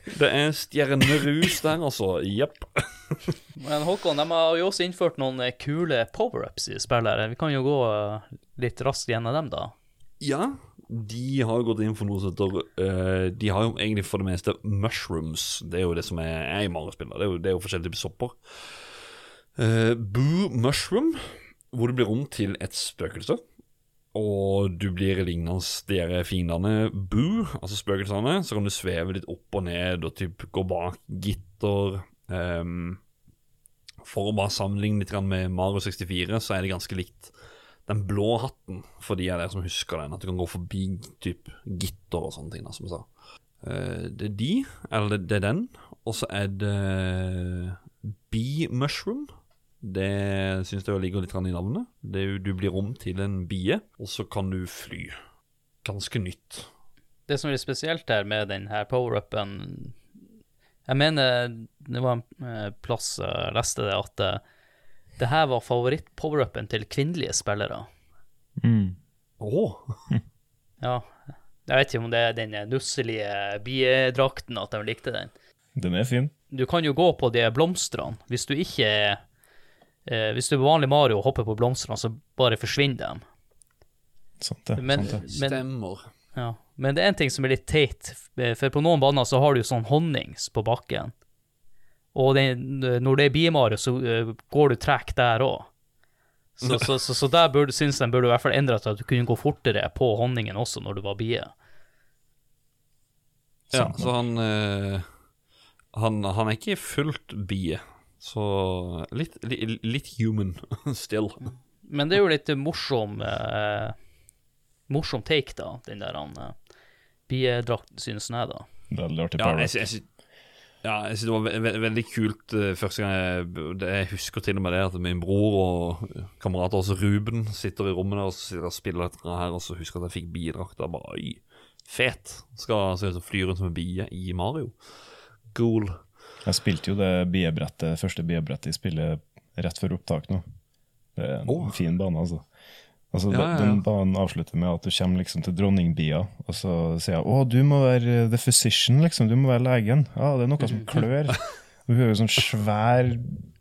Det er stjernerus der, altså. Jepp. Men Håkon, de har jo også innført noen eh, kule power-ups i spillet. her. Vi kan jo gå eh, litt raskt gjennom dem, da. Ja, de har gått inn for noe som heter eh, De har jo egentlig for det meste mushrooms. Det er jo det som er, er i Mario-spillet. Det, det er jo forskjellige typer sopper. Uh, Boo mushroom, hvor du blir om til et spøkelse. Og du blir lignende de fiendene Boo, altså spøkelsene. Så kan du sveve litt opp og ned og typ gå bak gitter. Um, for å bare sammenligne litt med Mario 64, så er det ganske likt den blå hatten, for de av dere som husker den. At du kan gå forbi typ gitter og sånne ting, da, som jeg sa. Uh, det er de, eller det, det er den. Og så er det Bee Mushroom. Det syns jeg ligger litt i navnet. Det, er jo- du blir om til en bie, og så kan du fly. Ganske nytt. Det som er litt spesielt her med denne power-upen Jeg mener det var en eh, plass jeg leste det, at eh, det her var favoritt-power-upen til kvinnelige spillere. Mm. Oh. Ja, jeg vet ikke om det er den nusselige biedrakten at de likte den. Den er fin. Du kan jo gå på de blomstene. Hvis du ikke er eh, Hvis du er vanlig Mario og hopper på blomstene, så bare forsvinner de. Sant det. Men, sant det. men, Stemmer. ja. men det er en ting som er litt teit, for på noen baner så har du sånn honnings på bakken. Og det, når det er biemario, så eh, går du trekk der òg. Så, så, så, så der burde, syns de burde i hvert fall endre til at du kunne gå fortere på honningen også når du var bie. Ja, så han, øh, han Han er ikke fullt bie. Så litt, litt, litt human still. Men det er jo litt morsom eh, Morsom take, da, den der han eh, biedrakten, synes jeg, da. Veldig artig Ja, jeg, jeg, ja, jeg synes det var ve ve veldig kult eh, første gang jeg det, Jeg husker til og med det at min bror og kamerater, også Ruben sitter i rommet der og sitter og spiller litt her, og så husker jeg at jeg fikk bidrakt. Bare oi, fet. Skal se ut som fly rundt som en bie i Mario. Cool. Jeg spilte jo det biebrettet, første biebrettet i spillet rett før opptak nå. Det er en oh. fin bane, altså. Altså, Ja, ja, ja. Den banen avslutter med at du kommer liksom til dronningbia, og så sier jeg 'Å, du må være the physician', liksom. Du må være legen. Ja, det er noe som klør. Og hun er jo sånn svær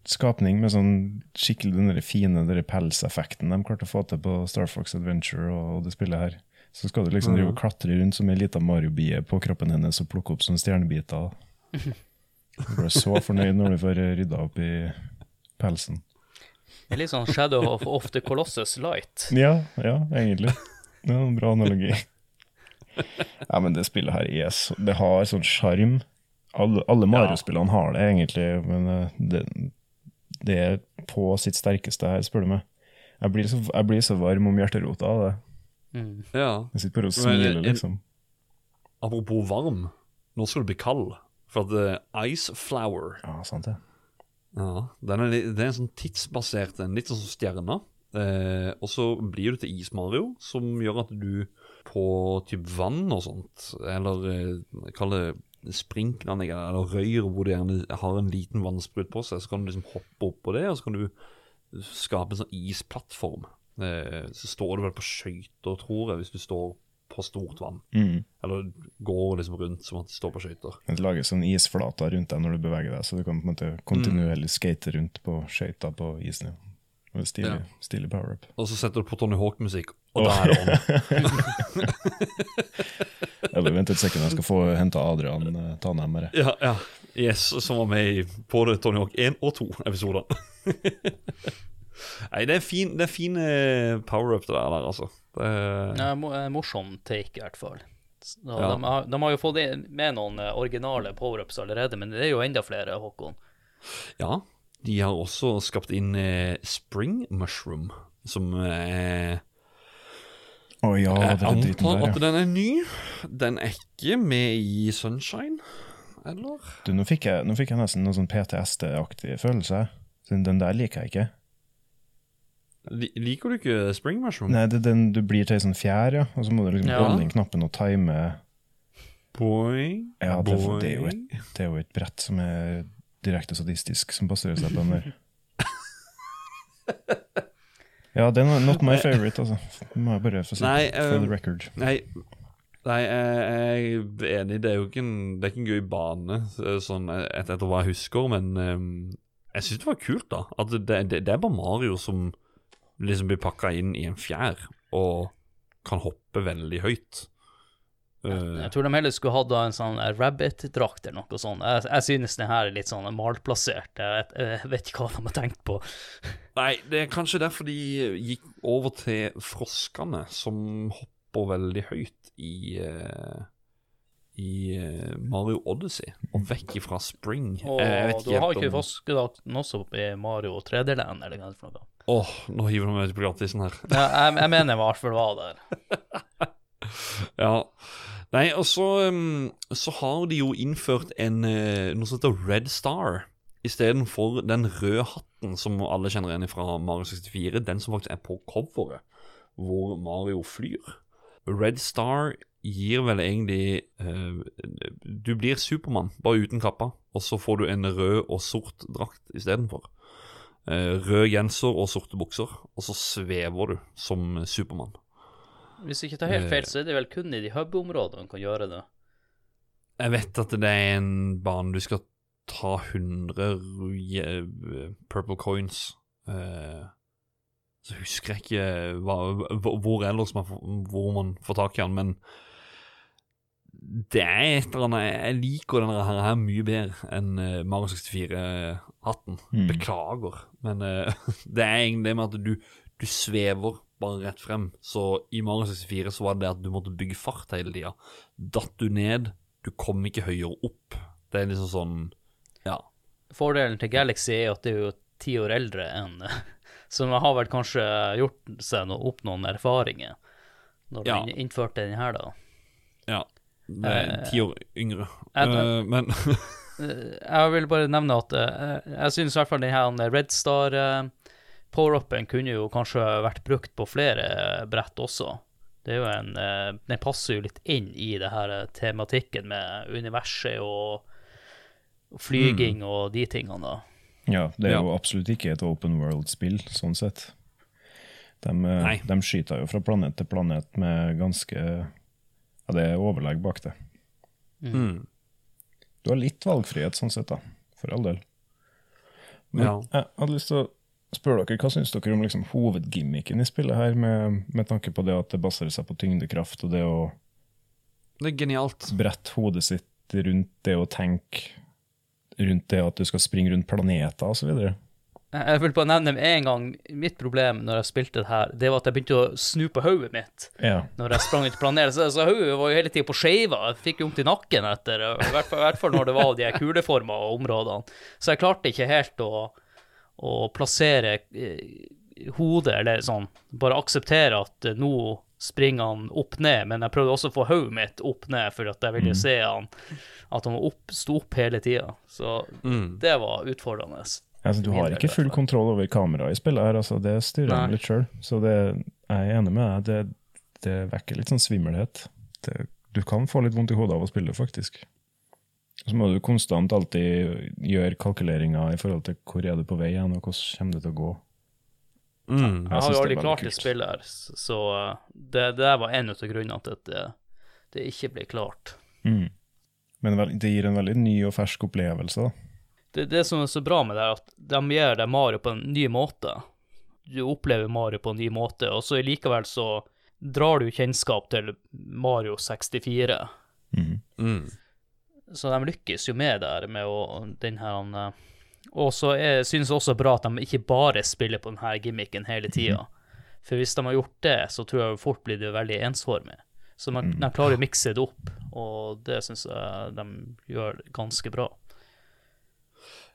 skapning med sånn skikkelig den der fine den der pelseffekten de klarte å få til på Star Fox Adventure og det spillet her. Så skal du liksom drive og klatre rundt som ei lita Mario-bie på kroppen hennes og plukke opp sånne stjernebiter. Du blir så fornøyd når du får rydda opp i pelsen. Det er litt sånn Shadow of, of the Colossus Light. Ja, ja, egentlig. Det er en bra analogi. Ja, men det spillet her er så Det har sånn sjarm. Alle, alle Mario-spillene har det egentlig, men eh, det, det er på sitt sterkeste her, spør du meg. Jeg blir så, jeg blir så varm om hjerterota av det. Mm. Ja. Jeg sitter bare og smiler, liksom. Apropos varm. Nå skal du bli kald. For at eh, Ice Flower Ja, sant det. Ja, den er, det er en sånn tidsbasert en, litt sånn som stjerna. Eh, og så blir du til Is-Mario, som gjør at du på typ vann og sånt, eller eh, kall det sprinkelanlegg eller røyr hvor du gjerne har en liten vannsprut på seg, så kan du liksom hoppe opp på det, og så kan du skape en sånn isplattform. Eh, så står du vel på skøyter, tror jeg, hvis du står på stort vann. Mm. Eller går liksom rundt som at du står på skøyter. Det lager sånn isflater rundt deg når du beveger deg, så du kan på en måte kontinuerlig skate rundt på skøyter på isen. ja. Stilig, Ja. stilig power-up. Og så setter du på Tony Hawk-musikk, og da er det on. Eller vent et sekund, jeg skal få henta Adrian uh, Tanheim her. Ja, ja. Yes, som var med i både Tony Hawk 1 og 2 episoder. Nei, det er fin, det er fin eh, power-up det der, altså. Det er, Ja, eh, morsom take, i hvert fall. Så Ja. de, har, de har jo fått med noen eh, originale power-ups allerede, men det er jo enda flere, Håkon. ja, de har også skapt inn eh, Spring Mushroom, som er Å ja, Jeg antar der, at den er ny. Den er ikke med i Sunshine, eller? Du, nå, fikk jeg, nå fikk jeg nesten noen sånn PTSD-aktig følelse. siden Den der liker jeg ikke. Li- Liker du ikke Spring Mushroom? Nei, det er den du blir til ei sånn fjær, ja. Og så må du liksom Ja. holde inn knappen og time Boing, Ja, det, boing. det, er jo et, det er jo et brett som er direkte sadistisk, som baserer seg på den der. Ja, det er not my favorite, altså. Det må jeg bare få si. Nei, for um, the record. Nei, nei jeg er enig. Det er jo ikke en, det er ikke en gøy bane, sånn etter, etter hva jeg husker, men um, jeg syns det var kult, da. At det, det, det er bare Mario som liksom blir pakka inn i en fjær og kan hoppe veldig høyt. Jeg, Jeg tror de heller skulle hatt en sånn rabbit-drakt eller noe sånt. Jeg, jeg synes den her er litt sånn malplassert. Jeg, jeg vet ikke hva de har tenkt på. Nei, det er kanskje derfor de gikk over til froskene, som hopper veldig høyt i eh, i eh, Mario Odyssey, og vekk ifra Spring. Og Eh, du har ikke froskedrakten også i Mario 3D-land, eller hva det er for noe? Åh, nå hiver du meg ut på glattisen her. Ja, jeg, jeg mener i hvert fall var der. Ja. Nei, og så, um, så har de jo innført en eh, noe som heter Red Star. Istedenfor den røde hatten som alle kjenner igjen fra Mario 64. Den som faktisk er på coveret, hvor Mario flyr. Red Star gir vel egentlig uh, Du blir Supermann, bare uten kappa. Og så får du en rød og sort drakt istedenfor. Uh, rød genser og sorte bukser. Og så svever du som Supermann. Hvis jeg ikke tar helt feil, så er det vel kun i de hub-områdene man kan gjøre det. Jeg vet at det er en bane du skal ta 100 purple coins. Eh, så husker jeg ikke hva, hvor ellers man hvor man får tak i den, men det er et eller annet Jeg liker denne her, her mye bedre enn eh, Mario 64-hatten. Mm. Beklager, men uh, det er egentlig det med at du, du svever bare rett frem. Så i Mario 64 så var det at du måtte bygge fart hele tida. Datt du ned, du kom ikke høyere opp. Det er liksom sånn Ja. Fordelen til Galaxy er at det er jo ti år eldre enn Så man har vel kanskje gjort seg noe, opp noen erfaringer når Ja. de innførte den her, da. ja. Er Eh, ti år yngre. jeg- Eh, men Eh, Jeg vil bare nevne at jeg synes i hvert fall den her Red Star power-upen kunne jo kanskje vært brukt på flere brett også. Det er jo en Den passer jo litt inn i det her tematikken med universet og, flyging flyging og de tingene. da. Ja, det er Ja. jo absolutt ikke et open world-spill, sånn sett. De, de skyter jo fra planet til planet med ganske Ja, det er overlegg bak det. mm, Du har litt valgfrihet, sånn sett, da. For all del. Men Ja. jeg hadde lyst til å spørre dere, hva syns dere om liksom hovedgimmicken i spillet her, med, med tanke på det at det baserer seg på tyngdekraft, og det å Det er genialt. brette hodet sitt rundt det å tenke rundt det at du skal springe rundt planeter osv.? Jeg vil bare nevne med en gang mitt problem når jeg spilte det her, det var at jeg begynte å snu på hodet mitt Ja. når jeg sprang ut planeter. Så, så hodet var jo hele tida på skeiva. Jeg fikk jo vondt i nakken etter, i hvert fall, i hvert fall når det var de kuleforma områdene. Så jeg klarte ikke helt å, å plassere eh, hodet, eller sånn, bare akseptere at eh, nå springer han opp ned, men jeg prøvde også å få hodet mitt opp ned, for at jeg ville se han, at han var opp, sto opp hele tida. Så Mm. det var utfordrende. Altså, du har ikke full kontroll over kameraet i spillet her, altså, det styrer du litt sjøl. Så det, jeg er enig med deg, det, det vekker litt sånn svimmelhet. Det, du kan få litt vondt i hodet av å spille, faktisk. Så må du konstant alltid gjøre kalkuleringer i forhold til hvor er du på vei hen, og hvordan kommer det til å gå. Mm. Jeg Jeg har jo aldri klart det spillet her, så det, det der var en av grunnene til at det, det ikke ble klart. Mm. Men det gir en veldig ny og fersk opplevelse. da. Det, det som er så bra med det, er at de gjør deg Mario på en ny måte. Du opplever Mario på en ny måte, og så likevel så drar du kjennskap til Mario 64. Mm. Mm. Så de lykkes jo med der, med å den her eh, Og så synes jeg også bra at de ikke bare spiller på denne gimmicken hele tida. For hvis de har gjort det, så tror jeg fort blir det veldig ensformig. Så man, de klarer å mikse det opp, og det syns jeg de gjør ganske bra.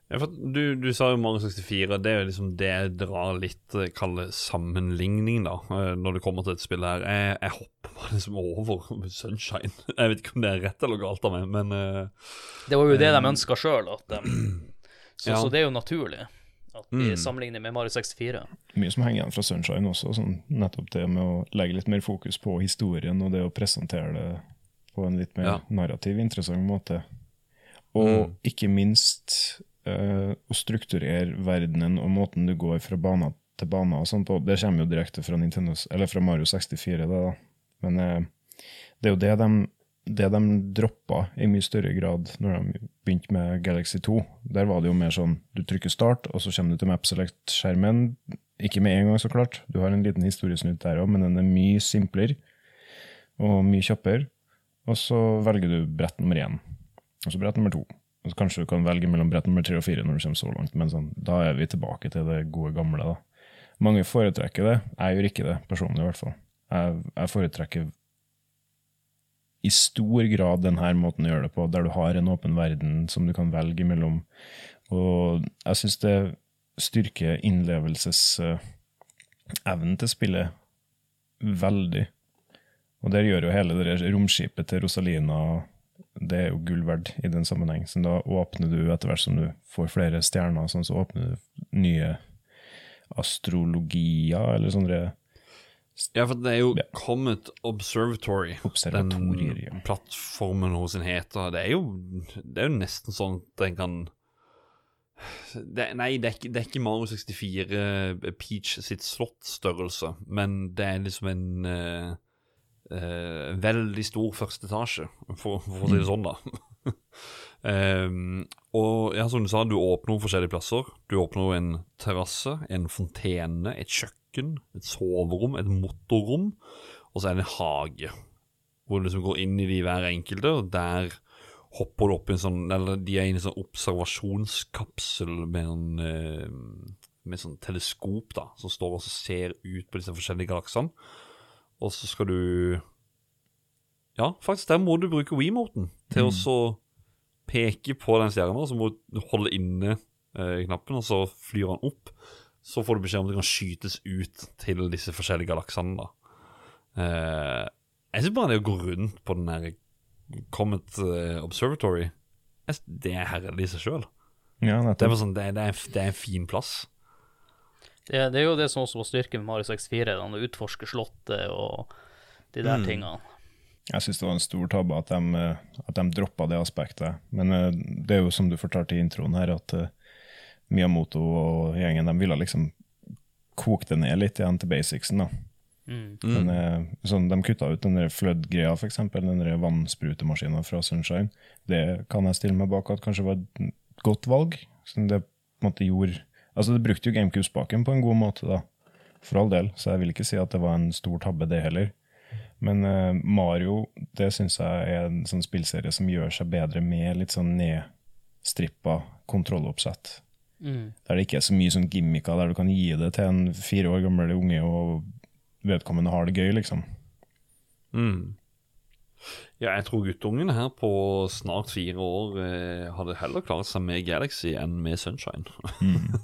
Ja, for du, du sa jo Mario 64, det er jo liksom det jeg drar litt eh, sammenligning, da, eh, når det kommer til et spill her. Jeg, jeg hopper liksom over Sunshine. Jeg vet ikke om det er rett eller galt av meg, men eh, Det var jo det de ønska sjøl, at de så, Ja. så det er jo naturlig at vi Mm. sammenligner med Mario 64. Mye som henger igjen fra Sunshine også, sånn, nettopp det med å legge litt mer fokus på historien og det å presentere det på en litt mer Ja. narrativ, interessant måte. Og Mm. ikke minst eh, å strukturere verdenen og måten du går fra bane til bane og sånn på. Det kommer jo direkte fra, Nintendo, eller fra Mario 64, det da. Men uh, det er jo det de, det de droppa i mye større grad når de begynte med Galaxy 2. Der var det jo mer sånn du trykker start, og så kommer du til Map Select-skjermen. Ikke med en gang, så klart. Du har en liten historiesnutt der òg, men den er mye simplere og mye kjappere. og så velger du brett nummer én, og så brett nummer to. Kanskje du kan velge mellom brett nummer tre og fire når du kommer så langt, men sånn, da er vi tilbake til det gode gamle. da. Mange foretrekker det, jeg gjør ikke det, personlig i hvert fall. Jeg, jeg foretrekker i stor grad denne måten å gjøre det på, der du har en åpen verden som du kan velge mellom. Og jeg syns det styrker innlevelsesevnen til spillet veldig. Og der gjør jo hele det romskipet til Rosalina det er jo gull verdt i den sammenheng. Så da åpner du, etter hvert som du får flere stjerner, sånn, så åpner du nye astrologier, eller sånne Ja, for det er jo Ja. Comet Observatory. observatorier. Den plattformen hos en heter. Det er jo, det er jo nesten sånn at en kan det, Nei, det er, ikke, det er ikke Mario 64 Peach sitt slottstørrelse, men det er liksom en eh, eh, veldig stor første etasje, for, for å si det sånn, da. um, og ja, som du sa, du åpner noen forskjellige plasser. Du åpner en terrasse, en fontene, et kjøkken, et soverom, et motorrom, og så er det en hage. Hvor du liksom går inn i de hver enkelte, og der hopper du opp i en sånn Eller de er i en sånn observasjonskapsel med en eh, med sånn teleskop da, som står og ser ut på disse forskjellige galaksene. Og så skal du Ja, faktisk, der må du bruke Wiimoten til å så peke på den stjerna, så må du holde inne eh, knappen, og så flyr han opp. Så får du beskjed om at det kan skytes ut til disse forskjellige galaksene. Eh, jeg syns bare det å gå rundt på den der Comet eh, Observatory Det er herlig i seg sjøl. Ja, Det, sånn, det, det, det er en fin plass. Det, det er jo det som også var styrken med Mario 64, da, å utforske slottet og de der Mm. tingene. Jeg syns det var en stor tabbe at de, at de droppa det aspektet. Men eh, det er jo som du fortalte i introen her, at eh, Miyamoto og gjengen de ville liksom koke det ned litt igjen til basicsen. da. Mm. Men, eh, sånn, de kutta ut den der Flood-greia, f.eks. Den der vannsprutemashina fra Sunshine. Det kan jeg stille meg bak at kanskje var et godt valg. Sånn, det på en måte gjorde Altså, det brukte jo GameCube-spaken på en god måte, da. For all del. Så jeg vil ikke si at det var en stor tabbe, det heller. Men uh, Mario, det syns jeg er en sånn spillserie som gjør seg bedre med litt sånn nedstrippa kontrolloppsett. Mm. Der det ikke er så mye sånn gimmicker, der du kan gi det til en fire år gammel unge, og vedkommende har det gøy, liksom. Mm. Ja, jeg tror guttungen her på snart fire år eh, hadde heller klart seg med Galaxy enn med Sunshine.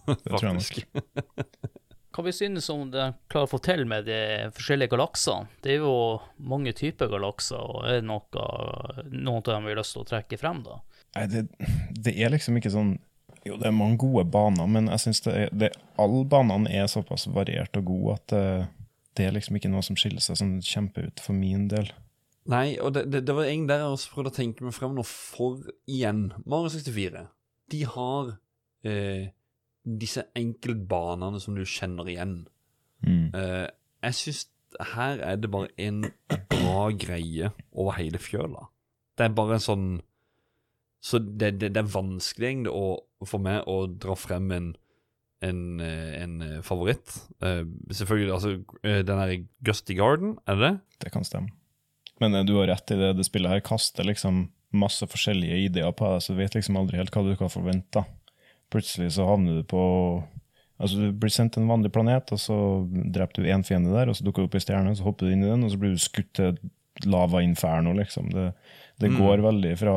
Det tror jeg nok. Mm. Hva vi synes om det de klarer å få til med de forskjellige galaksene? Det er jo mange typer galakser, og er det noe, noen av dem vi har lyst til å trekke frem, da? Nei, det, det er liksom ikke sånn Jo, det er mange gode baner, men jeg syns det, det, alle banene er såpass variert og gode at det, det er liksom ikke noe som skiller seg sånn kjempeut for min del. Nei, og det, det, det var egentlig der jeg også prøvde å tenke meg frem nå, for igjen Mario 64, de har eh, disse enkeltbanene som du kjenner igjen. Mm. Eh, jeg syns her er det bare en bra greie over hele fjøla. Det er bare en sånn Så det, det, det er vanskelig egentlig å, for meg å dra frem en, en, eh, en eh, favoritt. Eh, selvfølgelig, altså eh, Den der Gusty Garden, er det det? Det kan stemme. Men eh, du har rett i det. Det spillet her kaster liksom masse forskjellige ideer på deg, så du vet liksom aldri helt hva du kan forvente. Plutselig så havner du på Altså Du blir sendt til en vanlig planet, og så dreper du én fiende der, og så dukker du opp i stjerne, så hopper du inn i den, og så blir du skutt til lava-inferno, liksom. Det, det Mm. går veldig fra,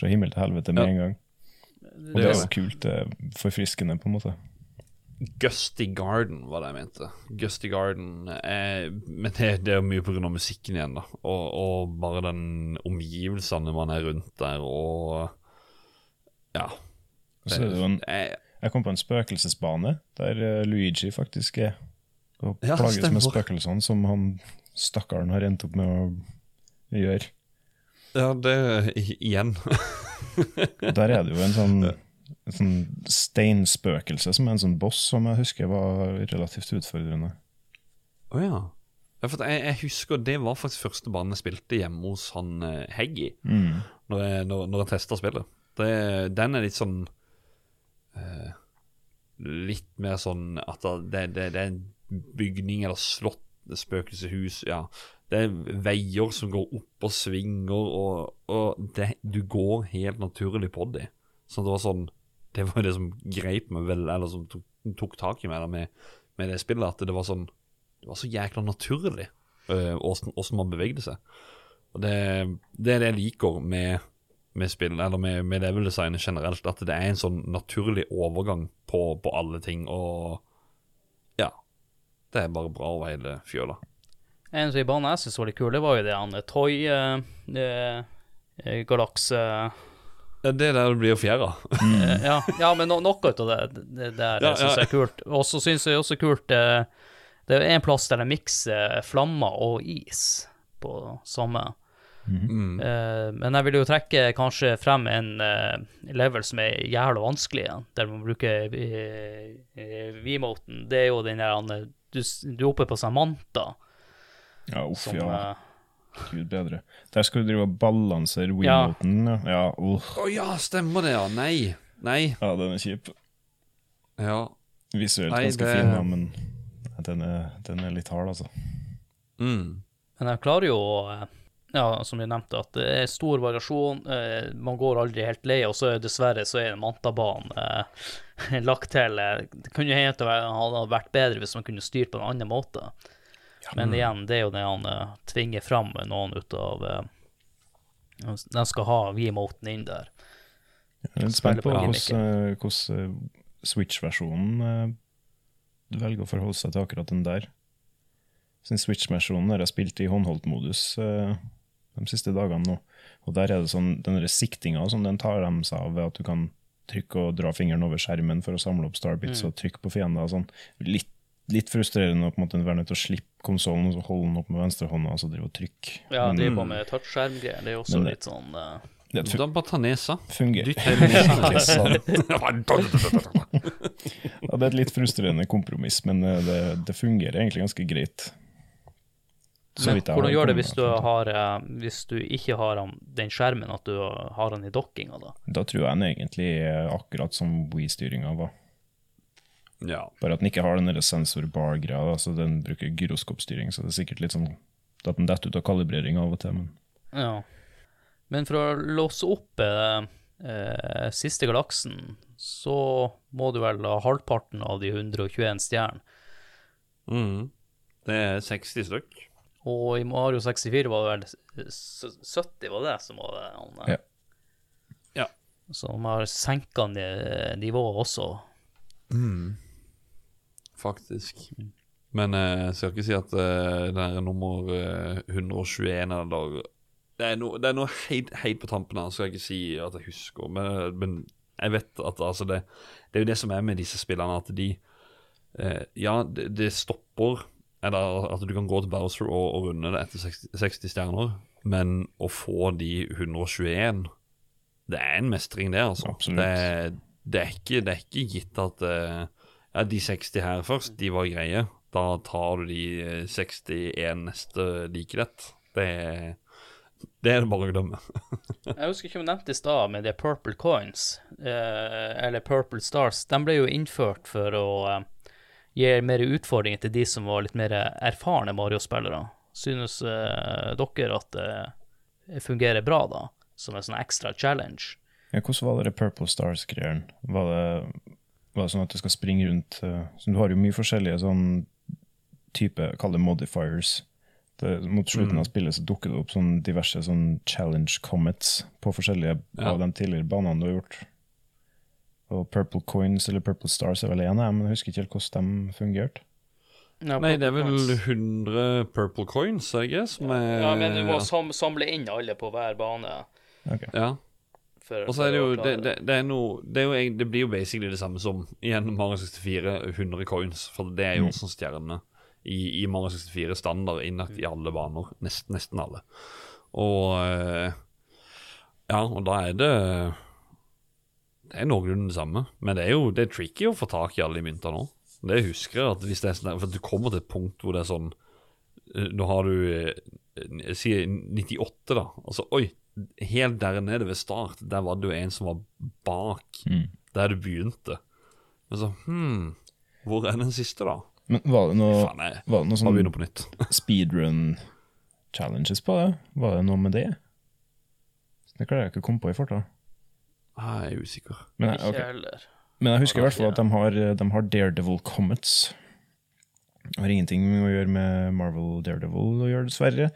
fra himmel til helvete med Ja. en gang. Og det er jo kult. Det er forfriskende, på en måte. Gusty Garden var det jeg mente. Gusty Garden eh, Men det, det er mye pga. musikken igjen, da. Og, og bare den omgivelsene man er rundt der, og Ja. Er det jo en eh, Jeg kom på en spøkelsesbane der eh, Luigi faktisk er og Ja, plages med spøkelsene som han stakkaren har endt opp med å gjøre. ja, det igjen. Der er det jo en sånn, en sånn steinspøkelse som er en sånn boss som jeg husker var relativt utfordrende. Å oh, ja jeg, jeg husker det var faktisk første banen jeg spilte hjemme hos han eh, Heggy, Mm. når jeg, når, når jeg testa spillet. Det, den er litt sånn eh, Litt mer sånn at det, det, det er en bygning eller slott, spøkelseshus Ja, det er veier som går opp og svinger, og, og det, du går helt naturlig på dem. Så det var sånn Det var det som greip meg vel, eller som tok, tok tak i meg da, med, med det spillet, at det var sånn Det var så jækla naturlig øh, åssen åssen man bevegde seg. Og det, det er det jeg liker med, med spill, eller med, med level-designet generelt, at det er en sånn naturlig overgang på, på alle ting, og ja. Det er bare bra over hele fjøla. En som i banen jeg syntes var litt kul, det var jo det han Toy eh, eh, eh, Galakse Det er der det blir fjæra. Mm. ja, ja, men no, noe av det, det der Ja, syns jeg er kult. Og så syns jeg også kult det, Det er en plass der de mikser flammer og is på samme. Mm. uh, men jeg vil jo trekke kanskje frem en uh, level som er jævla vanskelig ja, der man bruker uh, V-moten. Det er jo den der eh, du, du er oppe på Samantha, Ja, uff, som ja. Gud bedre. Der skal du drive og balansere Ja. Wiimoten. Ja, ja, uff. oh, ja, stemmer det, ja. Nei. Nei. ja, den er kjip. Ja. Visuelt Nei, ganske det- fin, ja, men den er, den er litt hard, altså. Mm. Men jeg klarer jo å eh, Ja, som vi nevnte, at det er stor variasjon. Eh, man går aldri helt lei, og så er dessverre så er Mantabanen eh, lagt til. eh, Det kunne hende at det hadde vært bedre hvis man kunne styrt på en annen måte. Men igjen, det er jo det han uh, tvinger fram noen ut av uh, De skal ha V-moten inn der. Jeg er spent på hvordan eh, hvordan, eh, Switch-versjonen eh, velger å forholde seg til akkurat den der. Sin Switch-versjonen har jeg spilt i håndholdt-modus eh, de siste dagene nå. Og der er det sånn, den siktinga som den tar dem seg av ved at du kan trykke og dra fingeren over skjermen for å samle opp starbits og trykke på fiender og sånn. Litt, litt frustrerende å på en måte være nødt til å slippe konsollen og så holde den opp med venstrehånda og så drive og trykke. Ja, de er på med touchskjermgreier. Det er også Men det- litt sånn uh... det Da bare ta nesa. fungerer. Ja, det er et litt frustrerende kompromiss, men eh, det, det fungerer egentlig ganske greit. Så Men vidt jeg hvordan gjør det hvis du, har, eh, hvis du ikke har den skjermen, at du har den i dokkinga, da? Da tror jeg den egentlig er akkurat som Wii-styringa var. Ja. Bare at den ikke har den sensor-bar-greia, Altså så den bruker gyroskopstyring, så det er sikkert litt sånn at den detter ut av kalibrering av og til, men Ja. Men for å låse opp eh, eh, siste galaksen, så må du vel ha halvparten av de 121 stjernene. Mm. Det er 60 stykk. Og i Mario 64 var det vel 70, var det som var det? Han, ja. Ja. Som har senka nivået også. Faktisk. Men eh, jeg skal ikke si at eh, det er nummer eh, 121 eller Det er noe, det er noe helt, helt på tampen her, skal jeg ikke si at jeg husker. Men, men jeg vet at altså det, det er jo det som er med disse spillene, at de eh, Ja, det, det stopper Eller at du kan gå til Bowser og, og runde det etter 60, 60 stjerner, men å få de 121 Det er en mestring, det, altså. Det, det, er ikke, det er ikke gitt at eh, ja, de 60 her først, de var greie. Da tar du de eh, 61 neste like lett. Det, det er det bare å glemme. Jeg husker ikke om jeg nevnte i stad med de Purple Coins, eh, eller Purple Stars. De ble jo innført for å eh, gi mer utfordringer til de som var litt mer erfarne Mario-spillere. Synes eh, dere at det fungerer bra, da? Som en sånn ekstra challenge? ja, hvordan var det Purple Stars-greiene? Var, det- var det sånn at du skal springe rundt eh, så Du har jo mye forskjellige sånn type, kall det modifiers. Det, mot slutten av spillet så dukker det opp sånn diverse sånn challenge comets på forskjellige Ja. av de tidligere banene du har gjort. Og Purple Coins eller Purple Stars er vel én, men jeg husker ikke helt hvordan de fungerte. Ja, Nei, det er vel Coins. 100 purple coins, I guess, som er Ja, men du må sam samle inn alle på hver bane. Okay. Ja. Og så er det jo det, det, det er noe det, er jo, det blir jo basically det samme som igjen Mario 64 100 coins, for det er jo også stjerne i, i Mario 64 standard innlagt i alle baner. Nesten, nesten alle. Og eh, Ja, og da er det Det er noenlunde det samme. Men det er jo det er tricky å få tak i alle de myntene nå. Det husker jeg at hvis det er sånn For du kommer til et punkt hvor det er sånn eh, Nå har du eh, sier 98, da. Altså, oi, helt der nede ved start, der var det jo en som var bak Mm. der du begynte. Men så Hm, hvor er den siste, da? Men var det noe, jeg var det noe sånn på nytt. speedrun challenges på det? Var det noe med det? Det klarer jeg ikke å komme på i farta. Jeg er usikker. Men, jeg- heller. Men jeg husker i hvert fall at de har, de har Daredevil Comets. Det har ingenting å gjøre med Marvel Daredevil å gjøre, dessverre.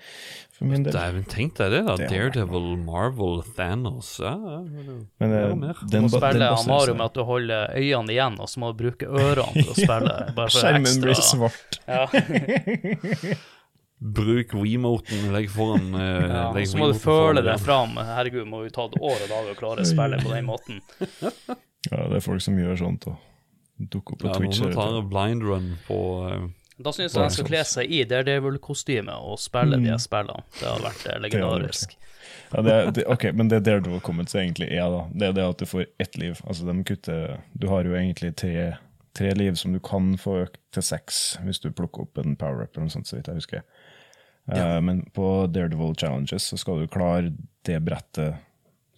For min del. Dæven, tenk deg det, da. Det Daredevil, Marvel, Thanos ja, ja, ja. Men det, den, og mer. Du den, må den spille Mario med at du holder øynene igjen, og så må du bruke ørene for å spille. Bare for Skjermen blir svart. Ja. Bruk remoten, legg foran eh, Ja, legg så må du føle deg. fram. Herregud, må jo ta et år og dag å klare å spille på den måten. Ja, det er folk som gjør sånt og dukker opp på Ja, Twitch. noen tar blind run på eh, Da syns jeg de skal kle seg i Daredevil-kostyme og spille de spillene. Det hadde vært eh, legendarisk. Ja, det, er- det, ok, men det Daredevil Comments egentlig er, da, det er det at du får ett liv. Altså, de kutter Du har jo egentlig tre, tre liv som du kan få økt til seks hvis du plukker opp en power-up eller noe sånt, så vidt jeg husker. Eh, men på Daredevil Challenges så skal du klare det brettet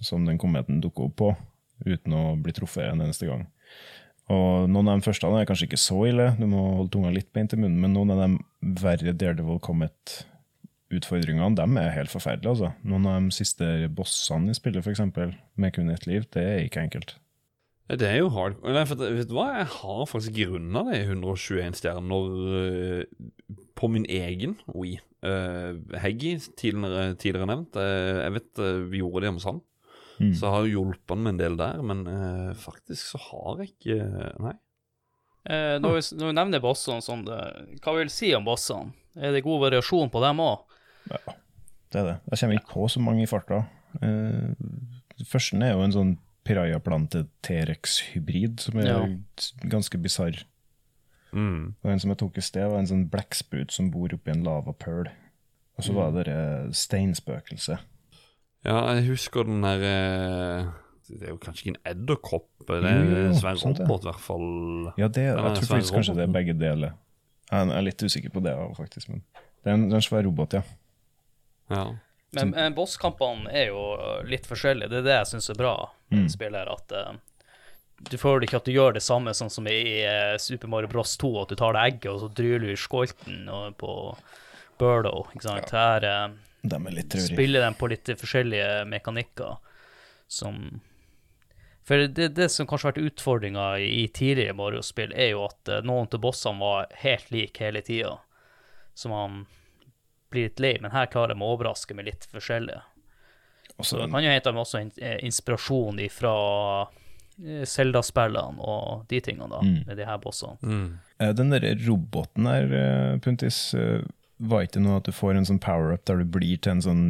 som den kometen dukker opp på, uten å bli truffet en eneste gang. Og Noen av de første er kanskje ikke så ille, du må holde tunga litt beint i munnen, men noen av de verre Daredevil Comet-utfordringene dem er helt forferdelige. altså. Noen av de siste bossene i spillet, f.eks., med kun ett liv, det er ikke enkelt. Det er jo hard. Nei, for, vet du hva, jeg har faktisk grunna det 121 stjerner eh, på min egen OI. Uh, Heggy, tidligere, tidligere nevnt. uh, jeg vet uh, vi gjorde det hos han, Mm. så jeg har jo hjulpet han med en del der. Men eh, faktisk så har jeg ikke Nei. Eh, når, vi, når vi nevner bossene sånn, hva vil du si om bossene? Er det god variasjon på dem òg? Det er det. Jeg kommer ikke på så mange i farta. Eh, Førsten er jo en sånn pirajaplante T-rex-hybrid, som er Ja. ganske bisarr. Mm. Og en som jeg tok i sted, var en sånn blekksprut som bor oppi en lavapøl. Og så var det det steinspøkelset. Ja, jeg husker den der eh, Det er jo kanskje ikke en edderkopp. Det er Svein Robert i hvert fall. Ja, det, jeg tror faktisk kanskje det er begge deler. Jeg er litt usikker på det, faktisk. Men det er en, det er en svær robot, ja. Ja. Men, men bosskampene er jo uh, litt forskjellige. Det er det jeg syns er bra med Mm. spillet. her, At uh, du føler ikke at du gjør det samme sånn som i uh, Super Mario Bros 2, at du tar det egget og så dryler du i skolten og på Burdo. Ikke sant? Her uh, De er litt trurige. spiller dem på litt forskjellige mekanikker som For det, det som kanskje har vært utfordringa i, tidligere Mario-spill, er jo at uh, noen av bossene var helt like hele tida. Så man blir litt lei, men her klarer de å overraske med litt forskjellige. Også Så det kan jo hente dem også eh, inspirasjon fra Selda-spillene og de tingene, da, Mm. med de her bossene. Mm. Eh, Den der roboten der, eh, Puntis, eh, var ikke noe at du får en sånn power-up der du blir til en sånn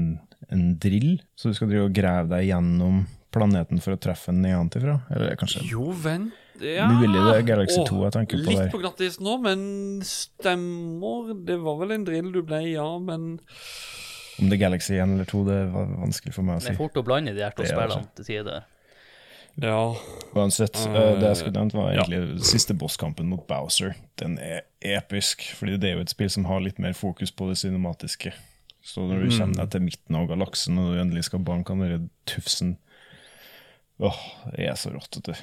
en drill? Så du skal drive og grave deg gjennom planeten for å treffe den nedenfra? Eller kanskje Jo, vent ja. Mulig det er Galaxy Åh, 2 jeg tenker på Litt der. på glattis nå, men stemmer. Det var vel en drill du ble, ja, men Om det er Galaxy 1 eller 2, det var vanskelig for meg å Det er si. fort å blande de her to Det spillene til tider. Ja. Uansett, eh, Eh, det jeg skulle nevnt var ja. egentlig siste bosskampen mot Bowser. Den er episk, fordi det er jo et spill som har litt mer fokus på det cinematiske. Så når du Mm. kommer deg til midten av galaksen, og du endelig skal banke han derre tufsen Åh, det er så rått, vet du.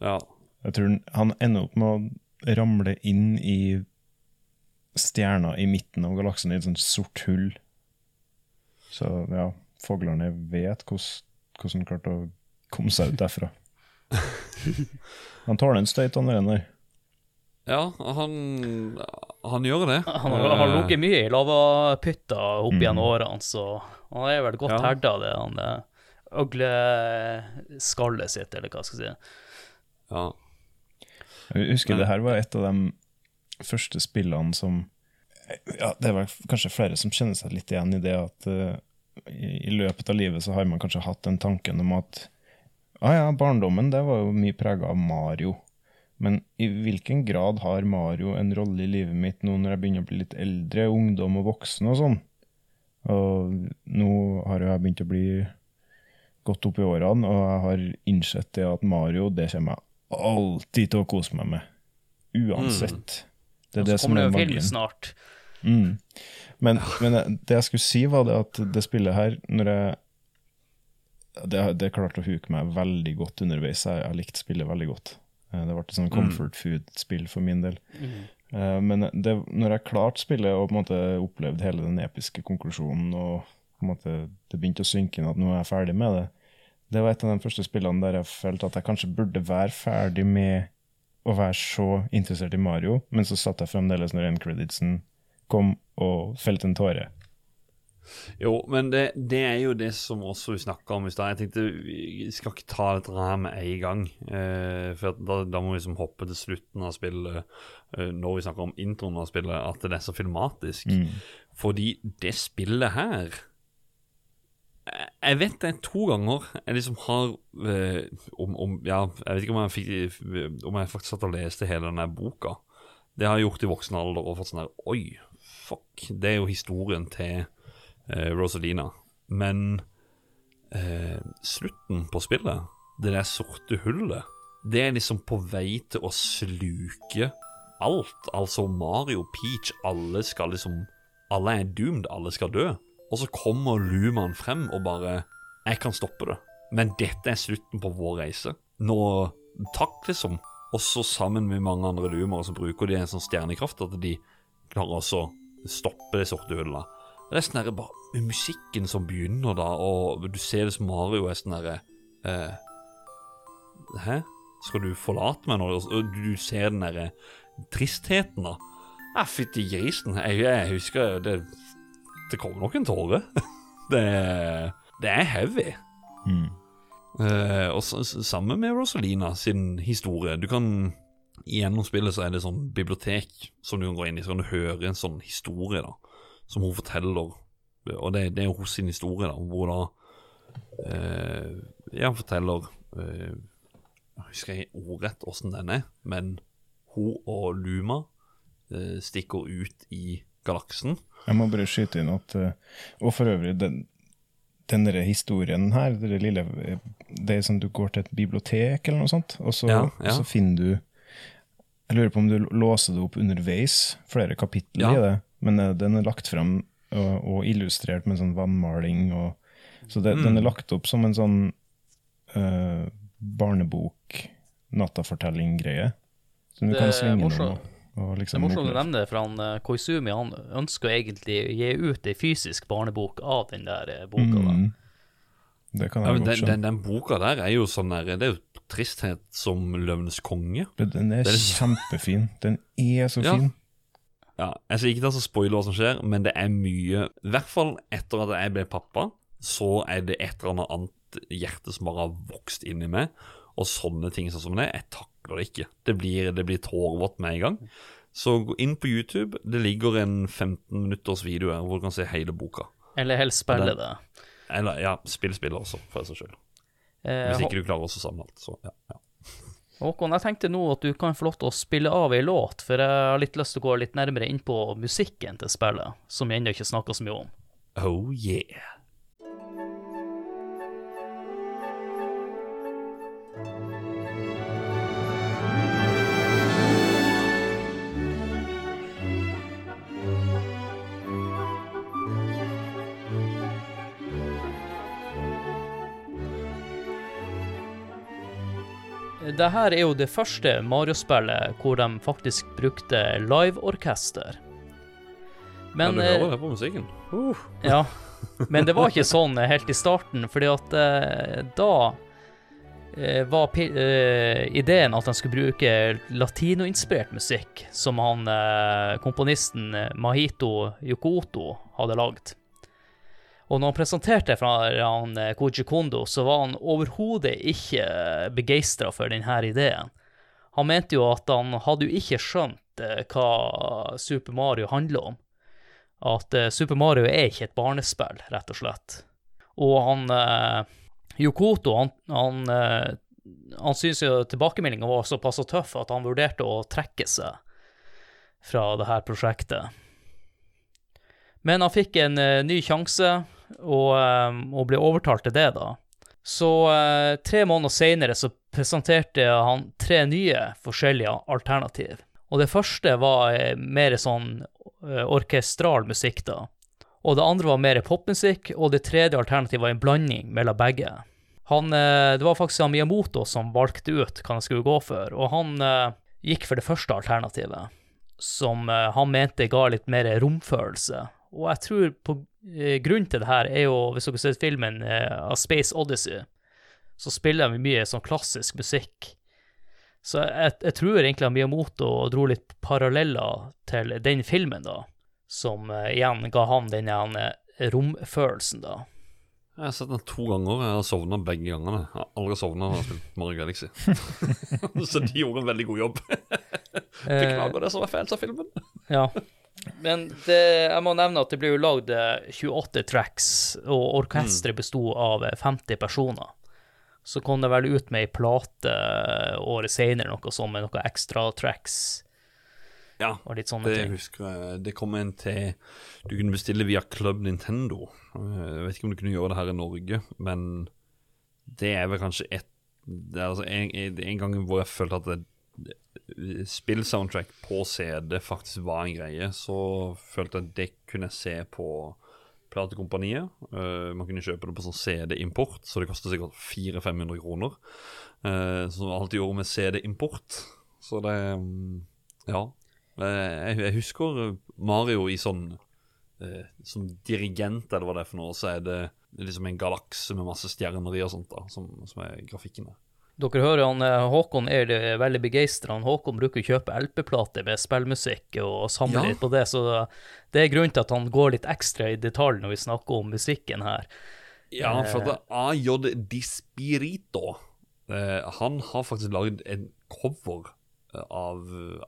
ja. Jeg tror han- ender opp med å ramle inn i stjerna i midten av galaksen i et sånt sort hull. Så ja, fuglene vet hvordan hvordan klarte å komme seg ut derfra. Han tåler en støyt, han der. der. Ja, han Han gjør det. Han har, har Eh, ligget mye i lavapytter opp Mm. gjennom årene, så han er vel godt Ja. herda, det han øgleskallet sitt, eller hva skal jeg si. Ja. Jeg husker Men- det her var et av de første spillene som ja, Det er vel kanskje flere som kjenner seg litt igjen i det at uh, i, i løpet av livet så har man kanskje hatt den tanken om at ah ja, barndommen det var jo mye prega av Mario. Men i hvilken grad har Mario en rolle i livet mitt nå når jeg begynner å bli litt eldre, ungdom og voksen og sånn? Og nå har jo jeg begynt å bli godt opp i årene, og jeg har innsett det at Mario, det kommer jeg alltid til å kose meg med. Uansett. Det er Og så kommer er det jo film snart. Mm. Men, men det jeg skulle si, var det at det spillet her, når jeg Det, det klarte å huke meg veldig godt underveis. Jeg har likt spillet veldig godt. Eh, Det ble et sånn comfort food-spill for min del. Mhm. Eh, men det, når jeg klarte spillet og på en måte opplevde hele den episke konklusjonen, og på en måte det begynte å synke inn at nå er jeg ferdig med det, det var et av de første spillene der jeg følte at jeg kanskje burde være ferdig med å være så interessert i Mario, men så satt jeg fremdeles når endcreditsen kom og felte en tåre. Jo, men det, det, er jo det som også vi snakka om i stad. Jeg tenkte vi skal ikke ta dette her med en gang. Eh, for da, da, må vi liksom hoppe til slutten av spillet, eh, når vi snakker om introen av spillet, at det er så filmatisk. Mm. Fordi det spillet her jeg vet det er to ganger jeg liksom har eh, om, om, Ja, jeg vet ikke om jeg, fikk, om jeg faktisk satt og leste hele denne boka. Det har jeg gjort i voksen alder og fått sånn her Oi, fuck. Det er jo historien til Rosalina. Men eh, slutten på spillet, det der sorte hullet, det er liksom på vei til å sluke alt. Altså Mario, Peach, alle skal liksom Alle er doomed, alle skal dø. Og så kommer Luman frem og bare 'Jeg kan stoppe det', men dette er slutten på vår reise. Nå Takk, liksom. Og så sammen med mange andre lumere så bruker de en sånn stjernekraft at de klarer også å stoppe det sorte hullet. Resten er bare musikken som begynner da, og du ser det som Mario er sånn herre eh, Hæ? Skal du forlate meg nå? Du ser den derre tristheten, da. Ja, fytti grisen. Jeg, jeg husker det det kommer nok en tåre. det, det, er heavy. Mm. Eh, og sammen med Rosalina sin historie. Du kan Gjennom spillet så er det sånn bibliotek som du kan gå inn i, så kan du høre en sånn historie da som hun forteller. Og det, det er hos sin historie, da, hvor da eh, Ja, hun forteller eh, Jeg husker ikke ordrett åssen den er, men hun og Luma stikker ut i galaksen jeg må bare skyte inn at eh, Og for øvrig, den, denne historien her, det lille Det er sånn du går til et bibliotek eller noe sånt, og så, ja, ja. så finner du Jeg lurer på om du låser det opp underveis, flere kapitler ja. i det, men uh, den er lagt fram og, og illustrert med sånn vannmaling. Og, så det, mm. den er lagt opp som en sånn uh, barnebok, nattafortelling-greie. Som du kan svinge noe Liksom det er morsomt å nevne det, for han, uh, Koizumi han ønsker egentlig å gi ut ei fysisk barnebok av den der boka. Mm. Det kan jeg ja, den, den, den, boka der er jo sånn der, det er jo tristhet som løvenes konge. Den er, den er kjempefin. Den er så fin. Ja, Jeg skal ikke ta så spoile hva som skjer, men det er mye I hvert fall etter at jeg ble pappa, så er det et eller annet hjerte som bare har vokst inni meg. Og sånne ting sånn som det. Jeg takler det ikke. Det blir, det blir tårevått med en gang. Så gå inn på YouTube. Det ligger en 15 minutters video her hvor du kan se hele boka. Eller helst spille det. Eller ja, spill spillet også, for seg sjøl. Eh, Hvis ikke du klarer å samle alt, så ja. ja. Håkon, jeg tenkte nå at du kan få lov til å spille av ei låt, for jeg har litt lyst til å gå litt nærmere inn på musikken til spillet, som vi ennå ikke snakka så mye om. Oh yeah. Det her er jo det første Mario-spillet hvor de faktisk brukte liveorkester. Men Ja, du hører det på musikken. Uh. ja. Men det var ikke sånn helt i starten, fordi at eh, da eh, var eh, ideen at de skulle bruke latinoinspirert musikk, som han eh, komponisten Mahito Yokoto hadde lagd. Og når han presenterte fra han, eh, Koji Kondo, så var han overhodet ikke begeistra for denne ideen. Han mente jo at han hadde jo ikke skjønt eh, hva Super Mario handler om. At uh, Super Mario er ikke et barnespill, rett og slett. Og han Yokoto, han, han, han syntes jo tilbakemeldinga var såpass tøff at han vurderte å trekke seg fra det her prosjektet. Men han fikk en ny sjanse og, eh, og ble overtalt til det, da. Så eh, tre måneder seinere så presenterte han tre nye forskjellige alternativ. Og det første var eh, mer sånn orkestral musikk, da. Og det andre var mer popmusikk, og det tredje alternativet var en blanding mellom begge. Han, det var faktisk Miyamoto som valgte ut hva han skulle gå for, og han gikk for det første alternativet. som han mente ga litt mer romfølelse. Og jeg tror på eh, grunnen til det her er jo, hvis dere sett filmen eh, av Space Odyssey, så spiller de mye sånn klassisk musikk. Så jeg, jeg tror egentlig Miyamoto dro litt paralleller til den filmen, da, som eh, igjen ga han den ene romfølelsen, da. Jeg har sett den to ganger. Jeg har sovna begge gangene. Jeg har aldri sovna når jeg har spilt Mario Galaxy. så de gjorde en veldig god jobb. Beklager det som er feil av filmen. Ja. Men det, jeg må nevne at det ble jo lagd eh, 28 tracks, og orkesteret besto av eh, 50 personer. Så kom det vel ut med ei plate eh, året senere, noe sånt, med noen ekstra tracks Ja, det ting. husker jeg. Det kom en til Du kunne bestille via Club Nintendo. Jeg vet ikke om du kunne gjøre det her i Norge, men det er vel kanskje et det er altså en, en gang hvor jeg følte at det, spillsoundtrack på CD faktisk var en greie, så følte jeg at det kunne jeg se på platekompaniet. Uh, man kunne kjøpe det på sånn CD-import, så det koster sikkert 400-500 kroner. Uh, som alt gjorde med CD-import. Så det mm, Ja. Eh, jeg, jeg husker Mario i sånn uh, Som dirigent, eller hva det er for noe, så er det liksom en galakse med masse stjerner i og sånt, da, som, som er grafikken der. Dere hører han eh, Håkon er det veldig begeistra. Håkon bruker å kjøpe LP-plater med spillmusikk og samle Ja. litt på det, så det er grunnen til at han går litt ekstra i detalj når vi snakker om musikken her. Ja, for at AJ Dispirito eh, Han har faktisk lagd en cover eh, av,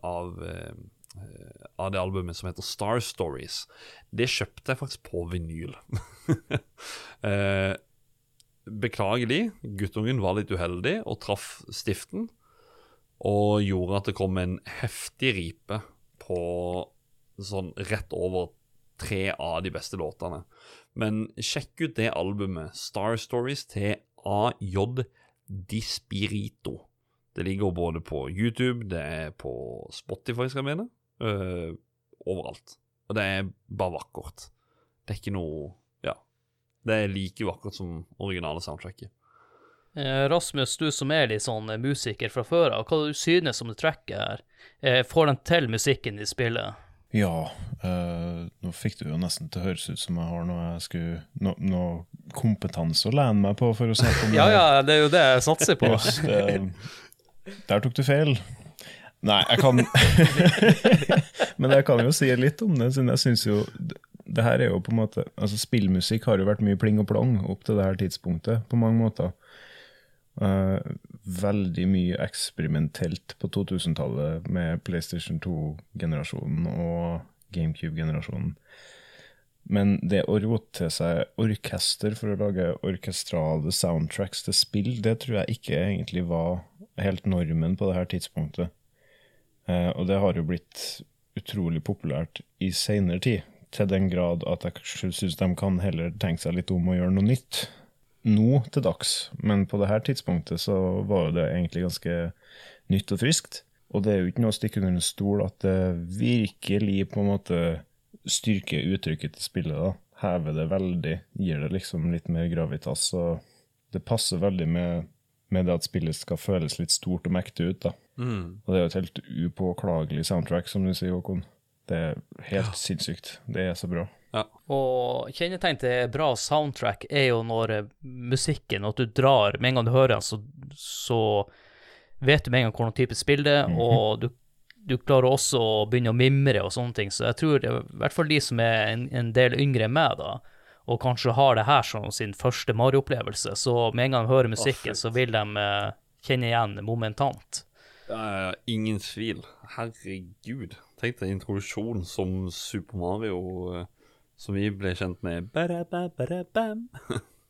av, av det albumet som heter Star Stories. Det kjøpte jeg faktisk på vinyl. eh, beklagelig, guttungen var litt uheldig og traff stiften. Og gjorde at det kom en heftig ripe på sånn rett over tre av de beste låtene. Men sjekk ut det albumet, Star Stories, til AJ Dispirito. Det ligger både på YouTube, det er på Spotify, skal jeg mene. øh, overalt. Og det er bare vakkert. Det er ikke noe. Det er like vakkert som originale soundtracket. Eh, Rasmus, du som er litt sånn eh, musiker fra før av, hva du synes om det tracket her? Eh, får den til musikken i spillet? Ja, øh, nå fikk det jo nesten til å høres ut som jeg har noe jeg skulle no, noe kompetanse å lene meg på for å snakke om Ja, det. ja, det er jo det jeg satser på. Just, øh, der tok du feil. Nei, jeg kan Men jeg kan jo si litt om det, siden jeg syns jo det her er jo på en måte Altså, spillmusikk har jo vært mye pling og plong opp til det her tidspunktet, på mange måter. Uh, veldig mye eksperimentelt på 2000-tallet med PlayStation 2-generasjonen og GameCube-generasjonen. Men det å rote til seg orkester for å lage orkestrale soundtracks til spill, det tror jeg ikke egentlig var helt normen på det her tidspunktet. Uh, og det har jo blitt utrolig populært i seinere tid, til den grad at jeg syns de kan heller tenke seg litt om å gjøre noe nytt nå til dags, men på det her tidspunktet så var det egentlig ganske nytt og friskt. Og det er jo ikke noe å stikke under en stol at det virkelig på en måte styrker uttrykket til spillet. da. Hever det veldig, gir det liksom litt mer gravitas. Og det passer veldig med, med det at spillet skal føles litt stort og mektig ut. da. Og det er jo et helt upåklagelig soundtrack, som du sier, Håkon. Det er helt sinnssykt. Det er så bra. Og kjennetegn til bra soundtrack er jo når eh, musikken, at du drar Med en gang du hører den, så, så vet du med en gang hvilken type spill det er, og du, du klarer også å begynne å mimre og sånne ting. Så jeg tror det, i hvert fall de som er en, en del yngre enn meg, da, og kanskje har det her som sin første Mario-opplevelse, så med en gang de hører musikken, så vil de eh, kjenne igjen momentant. Ja, ingen tvil. Herregud. Tenk deg introduksjonen som Super Mario, eh, som vi ble kjent med. Ba-da-ba-ba-da-bam.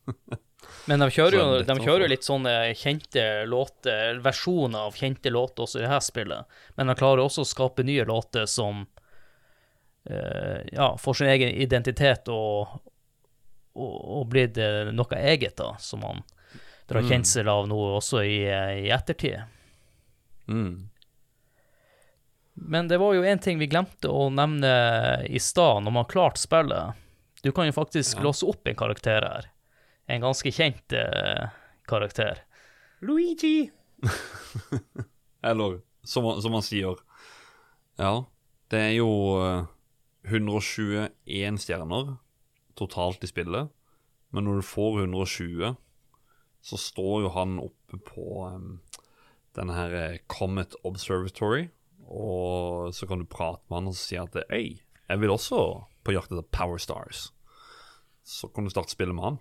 Men de kjører jo, de kjører jo litt sånne kjente låter, versjoner av kjente låter også i dette spillet. Men de klarer også å skape nye låter som uh, ja, får sin egen identitet og, og, og blir noe eget, da, som man drar kjensel av nå også i, i ettertid. Mm. Men det var jo en ting vi glemte å nevne i stad, når man har klart spillet. Du kan jo faktisk Ja. låse opp en karakter her. En ganske kjent eh, karakter. Luigi! Eller som, som han sier. Ja. Det er jo eh, 121 stjerner totalt i spillet. Men når du får 120, så står jo han oppe på um, denne her eh, Comet Observatory. Og så kan du prate med han og si at Øy, jeg vil også på jakt etter Power Stars. Så kan du starte spillet med han.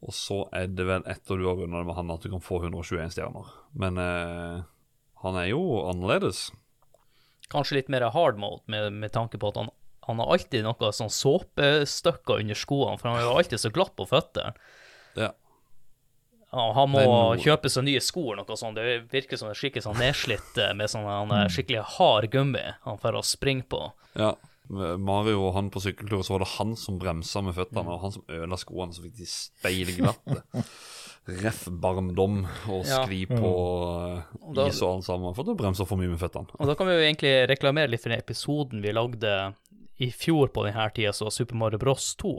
Og så er det vel etter du har runda det med han at du kan få 121 stjerner. Men eh, han er jo annerledes. Kanskje litt mer hard mode, med, med tanke på at han, han har alltid noe sånn såpestykker under skoene, for han er jo alltid så glatt på føttene. Ja. Ja, han må kjøpe seg nye sko eller noe sånt. Det virker som det er skikkelig sånn nedslitt eh, med sånn han er skikkelig hard gummi han får å springe på. Ja, Mario og han på sykkeltur, så var det han som bremsa med føttene, og han som ødela skoene, så fikk de speilglatte. Ref barndom og Ja. på mm. Is og alt sammen, for da bremser for mye med føttene. Og da kan vi jo egentlig reklamere litt for den episoden vi lagde i fjor på denne tida, så Super Mario Bros 2,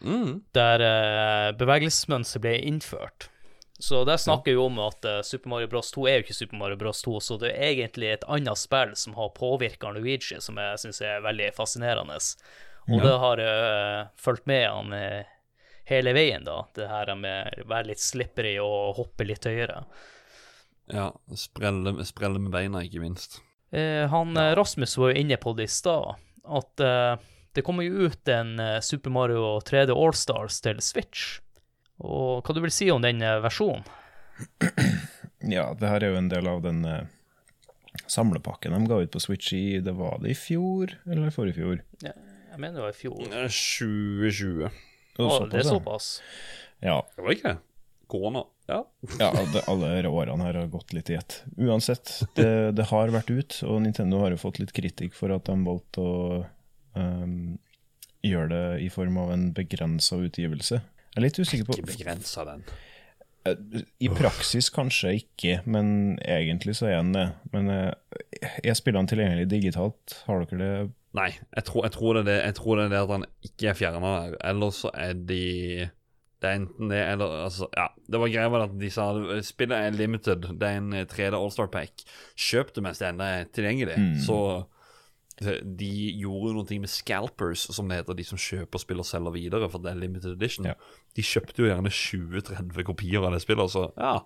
Mm. der uh, bevegelsesmønster ble innført. Så der snakker vi om at uh, Super Mario Bros 2 er jo ikke Super Mario Bros 2, så det er egentlig et annet spill som har påvirka Luigi, som jeg syns er veldig fascinerende. Og det har uh, fulgt med han uh, hele veien, da. Det her med å være litt slippery og hoppe litt høyere. Ja, sprelle, sprelle med beina, ikke minst. Uh, han ja. Rasmus var jo inne på det i stad, at det kommer jo ut en eh, Super Mario 3D Allstars til Switch. Og hva du vil si om den eh, versjonen? Ja, det her er jo en del av den eh, samlepakken de ga ut på Switch i Det var det i fjor, eller forrige fjor? Ja, jeg mener det var i fjor. Eh, 2020. Å, såpass, det er såpass. Ja, Det var ikke det? Korona. Ja. ja det, alle disse årene her har gått litt i ett. Uansett, det, det har vært ut, og Nintendo har jo fått litt kritikk for at de valgte å ehm, gjør det i form av en begrensa utgivelse. Jeg er litt usikker på Ikke begrensa den. I praksis kanskje ikke, men egentlig så er den det. Men eh, er spillene tilgjengelig digitalt? Har dere det? Nei, jeg tror, jeg tror, det, er det, jeg tror det er det at han ikke er fjerna der. Eller så er de Det er enten det eller altså, Ja, det var greia at de sa spillet er limited. Det er en 3D Allstar Pack. Kjøp det mens det ennå er tilgjengelig. Så de gjorde noe med scalpers, som det heter, de som kjøper spill og selger videre, for det er limited edition. Ja. De kjøpte jo gjerne 20-30 kopier av det spillet, så ja.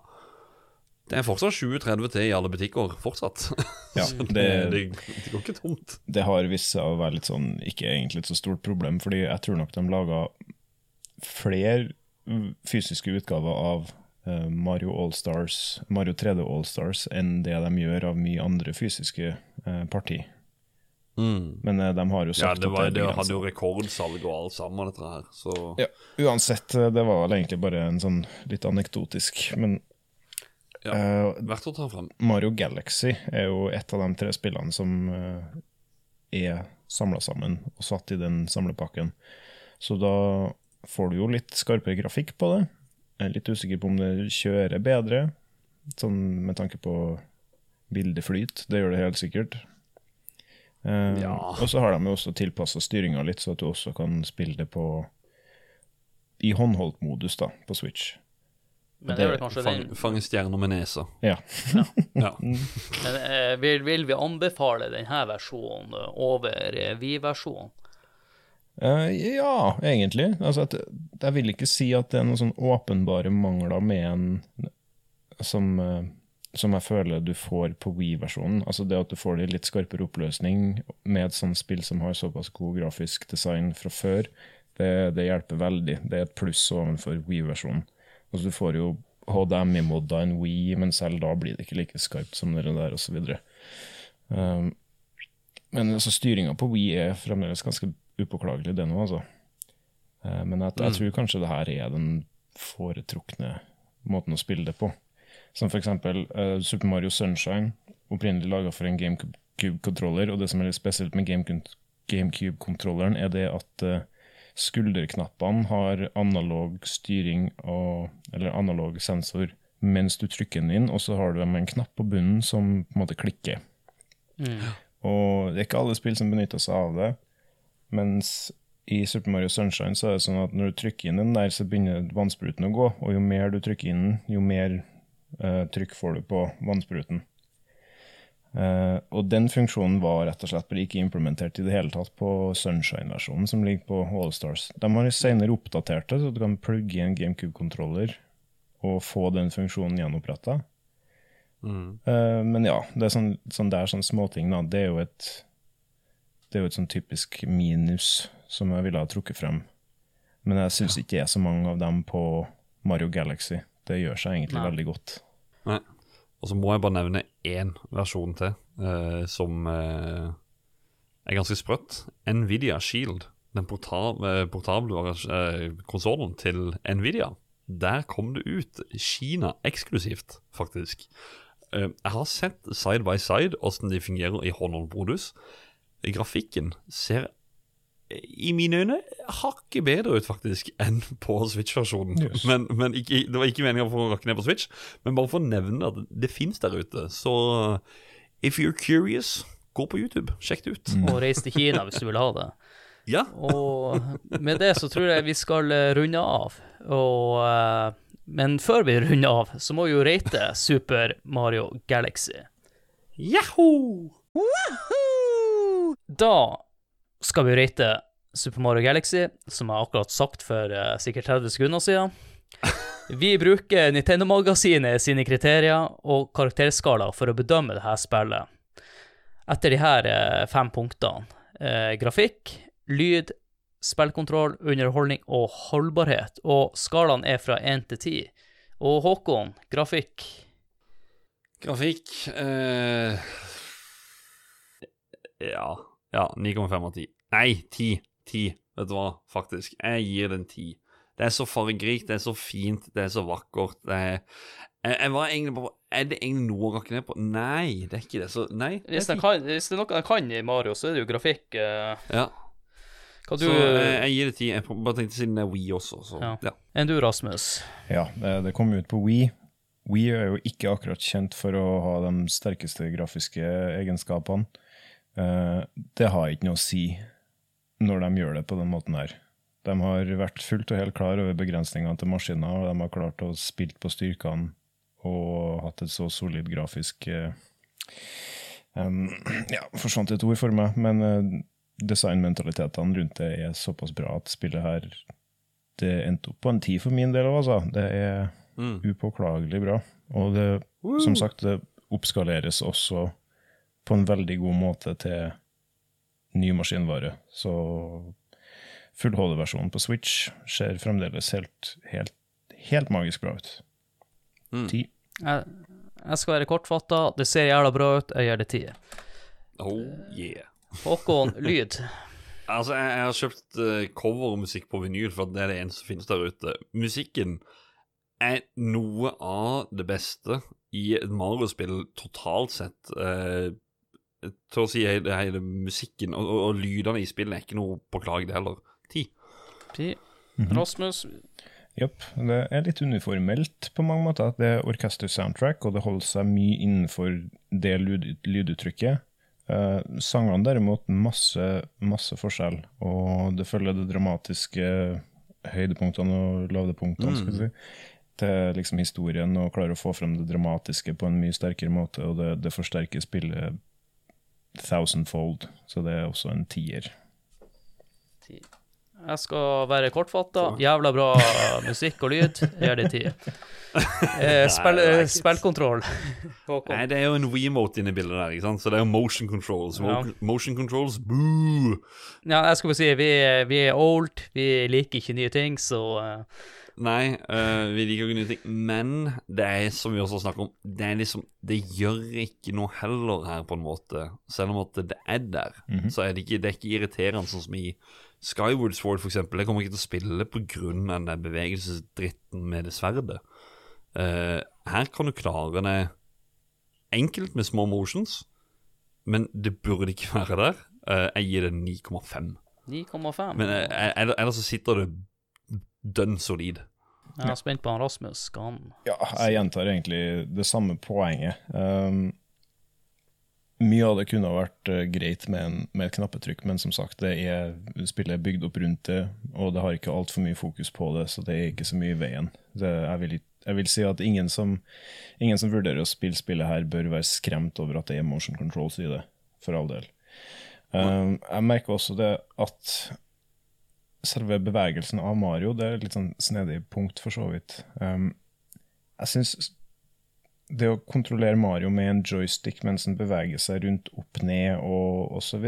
Det er fortsatt 20-30 til i alle butikker, fortsatt. Ja, det, det, det, det går ikke tomt. det har vist seg å være litt sånn ikke egentlig et så stort problem, fordi jeg tror nok de laga flere fysiske utgaver av eh, Mario All-Stars, Mario 3D All-Stars enn det de gjør av mye andre fysiske uh, parti. Men eh, de har jo Ja, det, var, at det det hadde jo rekordsalg og alt sammen, dette her. Så Ja, uansett, eh, det var vel egentlig bare en sånn litt anekdotisk, men Ja. uh, verdt å ta frem. Mario Galaxy er jo et av de tre spillene som uh, er samla sammen og satt i den samlepakken. Så da får du jo litt skarpere grafikk på det. Jeg er litt usikker på om det kjører bedre, sånn med tanke på bildeflyt. Det gjør det helt sikkert. Eh, Ja. Og så har de jo også tilpassa styringa litt, så at du også kan spille det på i håndholdt modus da, på Switch. Men det er vel kanskje den Fang, fange stjerner med nesa. Ja. Ja. Men eh, vil, vil vi anbefale denne versjonen eh, over eh, Vi-versjonen? Uh, ja, egentlig. Altså at, jeg vil ikke si at det er noen sånn åpenbare mangler med en som, eh, som jeg føler du får på Wii-versjonen. Altså det at du får det i litt skarpere oppløsning med et sånt spill som har såpass god grafisk design fra før, det, det hjelper veldig. Det er et pluss overfor Wii-versjonen. Altså du får jo HDMI-modda en Wii, men selv da blir det ikke like skarpt som det der, osv. Um, men altså, styringa på Wii er fremdeles ganske upåklagelig, det nå, altså. Eh, men jeg, jeg tror kanskje det her er den foretrukne måten å spille det på. Som for eksempel eh, Super Mario Sunshine, opprinnelig laga for en GameCube-kontroller, og det som er litt spesielt med Gamecube- GameCube-kontrolleren, er det at uh, skulderknappene har analog styring og, eller analog sensor mens du trykker den inn, og så har du en knapp på bunnen som på en måte klikker. Og det er ikke alle spill som benytter seg av det, mens i Super Mario Sunshine så er det sånn at når du trykker inn den der, så begynner vannspruten å gå, og jo mer du trykker inn den, jo mer eh, trykk får du på vannspruten. Eh, og den funksjonen var rett og slett ikke implementert i det hele tatt på Sunshine-versjonen som ligger på Allstars. De har senere oppdatert det, så du kan plugge i en GameCube-kontroller og få den funksjonen gjenoppretta. Mm. Uh, men ja, det er sånn, sånn der sånn småting, da. Det er jo et Det er jo et sånn typisk minus som jeg ville ha trukket frem. Men jeg syns ikke det er så mange av dem på Mario Galaxy. Det gjør seg egentlig Nei. veldig godt. Nei. Og så må jeg bare nevne én versjon til uh, som uh, er ganske sprøtt. Nvidia Shield. Den eh, portable uh, konsollen til Nvidia. Der kom det ut Kina eksklusivt, faktisk. Eh, jeg har sett side by side hvordan de fungerer i håndholdmodus. Grafikken ser i mine øyne hakket bedre ut, faktisk, enn på Switch-versjonen. Yes. Men, men ikke, det var ikke meningen for å rakke ned på Switch, men bare for å nevne at det fins der ute. Så if you're curious, gå på YouTube. Sjekk det ut. Og reis til Kina hvis du vil ha det. Ja. Og med det så tror jeg vi skal eh, runde av. Og, eh, men før vi runder av, så må vi jo rate Super Mario Galaxy. Yahoo! Da skal vi rate Super Mario Galaxy, som jeg akkurat sagt for uh, sikkert 30 sekunder siden. Vi bruker Nintendo-magasinet sine kriterier og karakterskala for å bedømme dette spillet. Etter de her uh, fem punktene uh, grafikk, lyd, spillkontroll, underholdning og holdbarhet. Og skalaen er fra 1 til 10. Og Håkon, grafikk Grafikk eh, Ja. Ja, 9,5 av 10. Nei, 10. 10. Vet du hva, faktisk. Jeg gir den 10. Det er så fargerikt, det er så fint, det er så vakkert. Det er jeg, jeg var egentlig bare Er det egentlig noe å rakke ned på? Nei, det er ikke det. Så nei. det hvis, det kan, hvis det er noe jeg kan i Mario, så er det jo grafikk. eh, Ja, hva du så eh, jeg gir det 10. Jeg bare tenkte siden det er We også, så Ja. ja. Enn du, Rasmus? Ja, det, det kom ut på Wii. Wii er jo ikke akkurat kjent for å ha de sterkeste grafiske egenskapene. Eh, det har ikke noe å si når de gjør det på den måten her. De har vært fullt og helt klar over begrensningene til maskiner, og de har klart å spille på styrkene og hatt et så solid grafisk eh, Ja, forsvant et ord for meg, men eh, designmentalitetene rundt det er såpass bra at spillet her det endte opp på en ti for min del òg, altså. Det er Mm. upåklagelig bra. Og det, som sagt, det oppskaleres også på en veldig god måte til ny maskinvare. Så full HD-versjonen på Switch ser fremdeles helt, helt, helt magisk bra ut. Mm. Ti. Jeg, jeg skal være kortfatta. Det ser jævla bra ut. Jeg gjør det ti. Oh yeah. Håkon, lyd. Altså, jeg, jeg har kjøpt uh, covermusikk på vinyl, for det er det eneste som finnes der ute. Musikken er noe av det beste i et Mario-spill totalt sett. Uh, til å si hele, hele musikken og, og, og lydene i spillet er ikke noe på klage, det heller. Ti. Ti. Mhm. Rasmus. Jepp. Det er litt uniformelt på mange måter. Det er orkester-soundtrack, og det holder seg mye innenfor det lyd, lyduttrykket. Eh, sangene derimot, masse, masse forskjell, og det følger det dramatiske høydepunktene og lavdepunktene, skal vi si, til liksom historien, og klarer å få frem det dramatiske på en mye sterkere måte, og det, det forsterker spillet thousandfold, så det er også en tier. Jeg skal være kortfatta. Jævla bra musikk og lyd. Gjør gir det ti. Eh, spill, Nei, det spillkontroll. Nei, det er jo en remote inne i bildet der, ikke sant? så det er jo motion controls. Mo Ja. Motion controls, boo! Ja, jeg skal bare si, vi, vi er old. Vi liker ikke nye ting, så eh, Nei, uh, vi liker ikke nye ting. Men det er som vi også snakker om, det er liksom Det gjør ikke noe heller her, på en måte. Selv om at det er der, så er det ikke, det er ikke irriterende, sånn som i Skyward Sword, for eksempel. Jeg kommer ikke til å spille av den der bevegelsesdritten med det sverdet. Uh, her kan du klare det enkelt med små motions, men det burde ikke være der. Uh, jeg gir det 9,5. 9,5. Men eller- ellers så sitter det dønn solid. Jeg er spent på han Rasmus. Skal han Ja, jeg gjentar egentlig det samme poenget. Um, mye av det kunne ha vært eh, greit med, en, med et knappetrykk, men som sagt, det er, spillet er bygd opp rundt det, og det har ikke altfor mye fokus på det, så det er ikke så mye i veien. Det, jeg, vil jeg vil si at ingen som, ingen som vurderer å spille spillet her, bør være skremt over at det er motion controls i det, for all del. Um, jeg merker også det at selve bevegelsen av Mario, det er et litt sånn snedig punkt, for så vidt. Um, jeg syns det å kontrollere Mario med en joystick mens han beveger seg rundt opp ned og osv.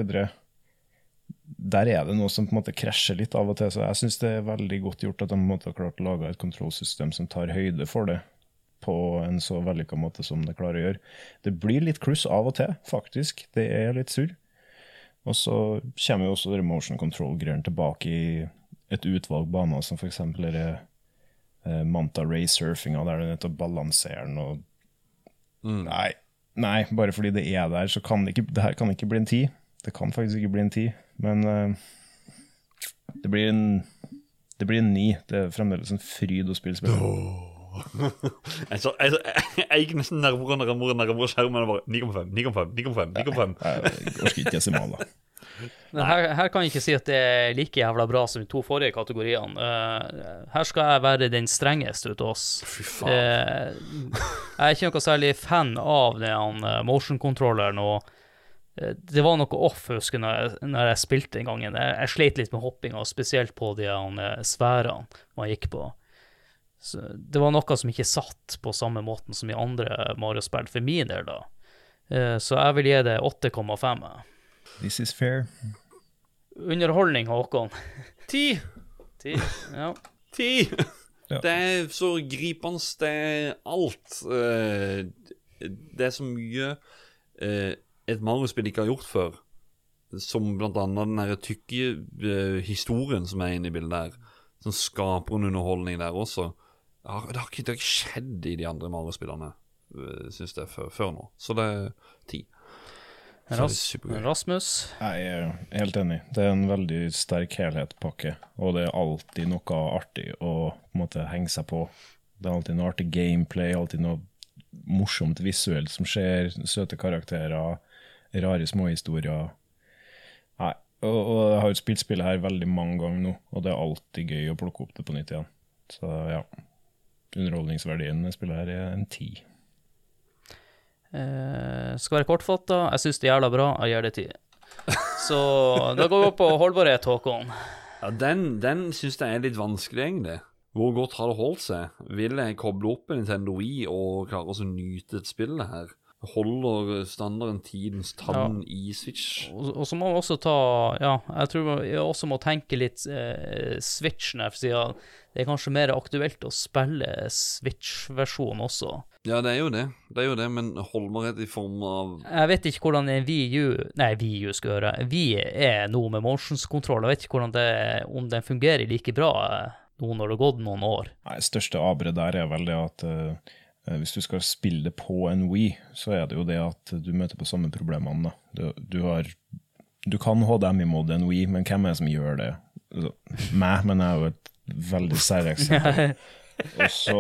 Der er det noe som på en måte krasjer litt av og til, så jeg syns det er veldig godt gjort at de på en måte har klart å lage et kontrollsystem som tar høyde for det på en så vellykka måte som det klarer å gjøre. Det blir litt kluss av og til, faktisk. Det er litt surr. Og så kommer jo også det motion control-greiene tilbake i et utvalg baner, som f.eks. eh, Manta Ray-surfinga, der du er nødt til å balansere den og Nei, nei, bare fordi det er der, så kan det ikke Det her kan ikke bli en ti. Det kan faktisk ikke bli en ti, men eh, det blir en det blir en ni. Det er fremdeles en fryd å spille spillet. Jeg, så, jeg, jeg, jeg gikk nesten nærmere og nærmere, nærmere skjermen. og bare 9,5, 9,5, 9,5. 9,5. Jeg orker ikke desimaler. Men her, her kan jeg ikke si at det er like jævla bra som de to forrige kategoriene. Uh, her skal jeg være den strengeste ut av oss. Fy faen. Uh, jeg er ikke noe særlig fan av den uh, motion-controlleren. og eh, Det var noe off, husker jeg, når jeg, når jeg spilte den gangen. Jeg, jeg slet litt med hoppinga, spesielt på de sfærene man gikk på. Så det var noe som ikke satt på samme måten som i andre Mario-spill, for min del, da. Eh, så jeg vil gi det 8,5. This is fair. Underholdning, Håkon. Ti! Ti. Ja. Ti! Ja. Det er så gripende, det er alt. Eh, Det er så mye eh, et Mario-spill ikke har gjort før. Som blant annet den der tykke historien som er inne i bildet her. Som skaper en underholdning der også. Det har, det har, ikke, det har ikke skjedd i de andre Mario-spillene, eh, syns jeg, før, før nå. Så det er ti. Ras. Rasmus. Jeg er helt enig. Det er en veldig sterk helhetspakke, og det er alltid noe artig å på en måte henge seg på. Det er alltid noe artig gameplay, alltid noe morsomt visuelt som skjer, søte karakterer, rare småhistorier. Nei, og, og jeg har jo spilt spillet her veldig mange ganger nå, og det er alltid gøy å plukke opp det på nytt igjen. Så ja, underholdningsverdien med spillet her er en ti. Eh, skal være kortfatta. Jeg syns det er jævla bra. Jeg gir det ti. Så da går vi opp på holdbarhet, Håkon. Ja, Den, den syns jeg er litt vanskelig, egentlig. Hvor godt har det holdt seg? Vil jeg koble opp en Nintendo Wii og klare å nyte et spill her? Holder standarden tidens tann i Switch? Og, og så må man også ta Ja, jeg tror man også må tenke litt eh, for siden det er kanskje mer aktuelt å spille Switch-versjonen også. Ja, det er jo det. Det er jo det, men holdbarhet i form av Jeg vet ikke hvordan en VU Nei, VU skal gjøre. Vi er nå med motionskontroll. Jeg vet ikke hvordan det, om den fungerer like bra nå når det har gått noen år. Nei, største avbrudd der er vel det at eh, hvis du skal spille på en Wii, så er det jo det at du møter på samme problemene. Du, du, har, du kan HDMI-mod en Wii, men hvem er det som gjør det? Altså, Meg, men jeg er jo et veldig særeksempel. Og så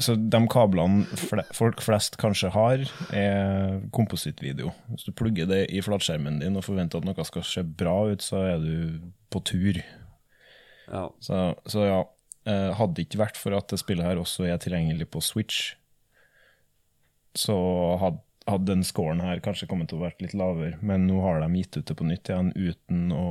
så de kablene fle folk flest kanskje har, er komposittvideo. Hvis du plugger det i flatskjermen din og forventer at noe skal se bra ut, så er du på tur. Ja. Så, så ja, eh, hadde det ikke vært for at det spillet her også er tilgjengelig på Switch, så hadde, hadde den scoren her kanskje kommet til å vært litt lavere. Men nå har de gitt ut det på nytt igjen uten å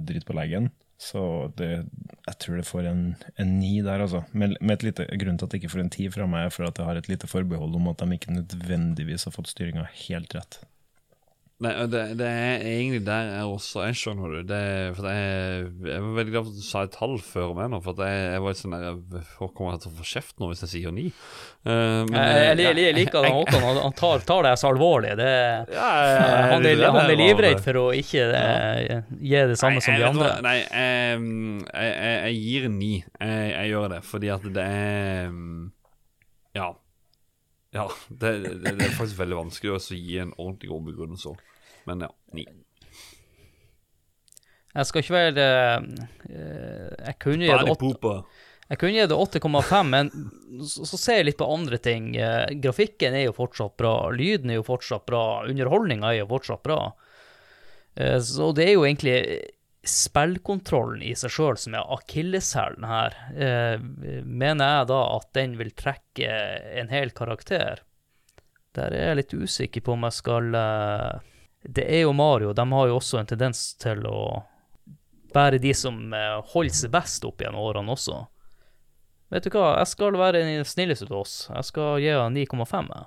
drite på leggen. Så det, jeg tror det får en, en ni der, altså. Med, med et lite, grunnen til at det ikke får en ti fra meg, er for at jeg har et lite forbehold om at de ikke nødvendigvis har fått styringa helt rett. Nei, det, det er egentlig der jeg også er, skjønner du. Det, for jeg, jeg var veldig glad for at du sa et tall før meg nå, for jeg, jeg var litt sånn der Hvor kommer jeg til å få kjeft nå hvis jeg sier ni? Uh, men, Jeg, jeg, jeg, jeg liker at Håkon han, tar, tar det så alvorlig. Det, Ja, jeg- jeg- han, er, han er livredd for å ikke eh, gi det samme som de andre. hva, Nei, jeg, jeg, jeg, jeg gir ni. Jeg, jeg gjør det, fordi at det er Ja. Ja, det, det, det er faktisk veldig vanskelig å gi en ordentlig god begrunnelse. Men ja, ni. Jeg skal ikke være eh, Jeg kunne gi det åtte- jeg kunne gi 8,5, men så, ser jeg litt på andre ting. Eh, grafikken er jo fortsatt bra, lyden er jo fortsatt bra, underholdninga er jo fortsatt bra. Eh, så det er jo egentlig spillkontrollen i seg sjøl som er akilleshælen her, eh, mener jeg da at den vil trekke en hel karakter. Der er jeg litt usikker på om jeg skal eh, Det er jo Mario, de har jo også en tendens til å være de som eh, holder seg best opp gjennom årene også. Vet du hva, jeg skal være den snilleste til oss. Jeg skal gi henne 9,5. Å,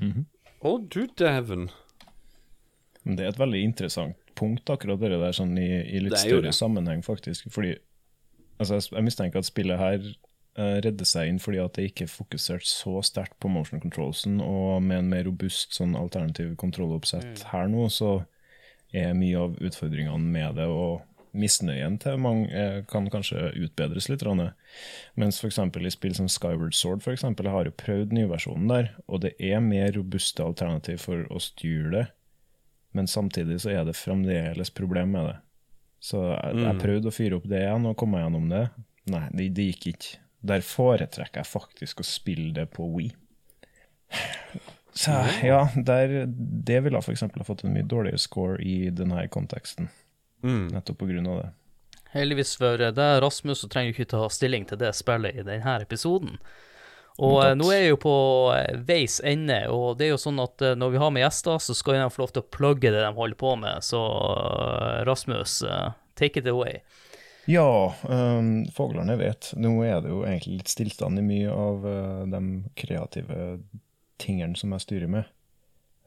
mm -hmm. Å, du dæven. Det er et veldig interessant punkt, akkurat det der, sånn i, i litt større sammenheng, faktisk. Fordi altså, jeg, mistenker at spillet her uh, redder seg inn fordi at det ikke er fokusert så sterkt på motion controlsen, og med en mer robust sånn alternativ kontrolloppsett her nå, så er mye av utfordringene med det, og misnøyen til mange eh, kan kanskje utbedres litt. grann. Mens f.eks. i spill som Skyward Sword for eksempel, jeg har jo prøvd nyversjonen der, og det er mer robuste alternativ for å styre det, men samtidig så er det fremdeles problem med det. Så jeg, jeg Mm. prøvde å fyre opp det igjen og komme gjennom det. Nei, det, det gikk ikke. Der foretrekker jeg faktisk å spille det på Wii. Så ja, der, det ville f.eks. ha fått en mye dårligere score i denne konteksten, Mm. nettopp av det. Heldigvis for deg, Rasmus, så trenger du ikke ta stilling til det spillet i denne episoden. Og Men eh, nå er jeg jo på eh, veis ende, og det er jo sånn at eh, når vi har med gjester, så skal de få lov til å plugge det de holder på med. Så Rasmus, take it away. Ja, um, fuglene vet. Nå er det jo egentlig litt stillstand i mye av uh, de kreative tingene som jeg styrer med.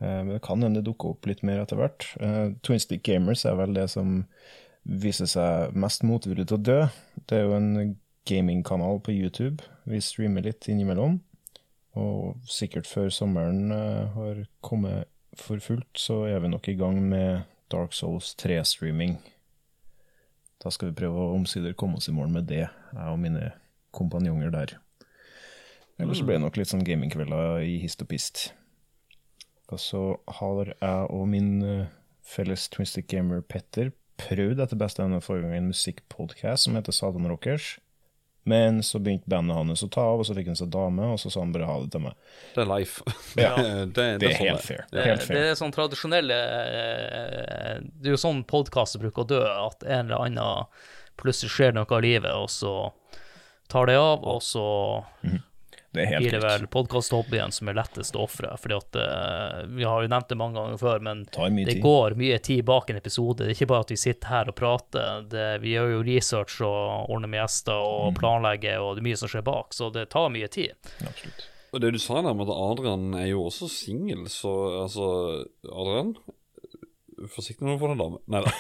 Uh, Men det kan hende det dukker opp litt mer etter hvert. Uh, Twin Stick Gamers er vel det som viser seg mest motvillig til å dø. Det er jo en gamingkanal på YouTube. Vi streamer litt innimellom. Og sikkert før sommeren eh, har kommet for fullt, så er vi nok i gang med Dark Souls 3-streaming. Da skal vi prøve å omsider komme oss i mål med det, jeg og mine kompanjonger der. Ellers blir det nok litt sånn gamingkvelder i hist og pist. Og så har jeg og min eh, felles Twisted Gamer Petter prøvd etter beste evne forrige gang en musikkpodcast som heter Satan Rockers. Men så begynte bandet hans å ta av, og så fikk han seg dame, og så sa han bare ha det til meg. Det er life. Ja. det, det, Det er sånn helt fair. Det, Helt det er sånn tradisjonelle eh, Det er jo sånn podkaster bruker å dø, at en eller annen plutselig skjer noe av livet, og så tar det av, og så Det er helt blir det vel podkasthobbyen som er lettest å ofre. Eh, Vi har jo nevnt det mange ganger før, men det tid. går mye tid bak en episode. Det er ikke bare at vi sitter her og prater. Det, vi gjør jo research og ordner med gjester og Mm. planlegger, og det er mye som skjer bak, så det tar mye tid. Absolutt. Og det du sa der med at Adrian er jo også singel, så altså Adrian, forsiktig når du får deg dame. Nei da.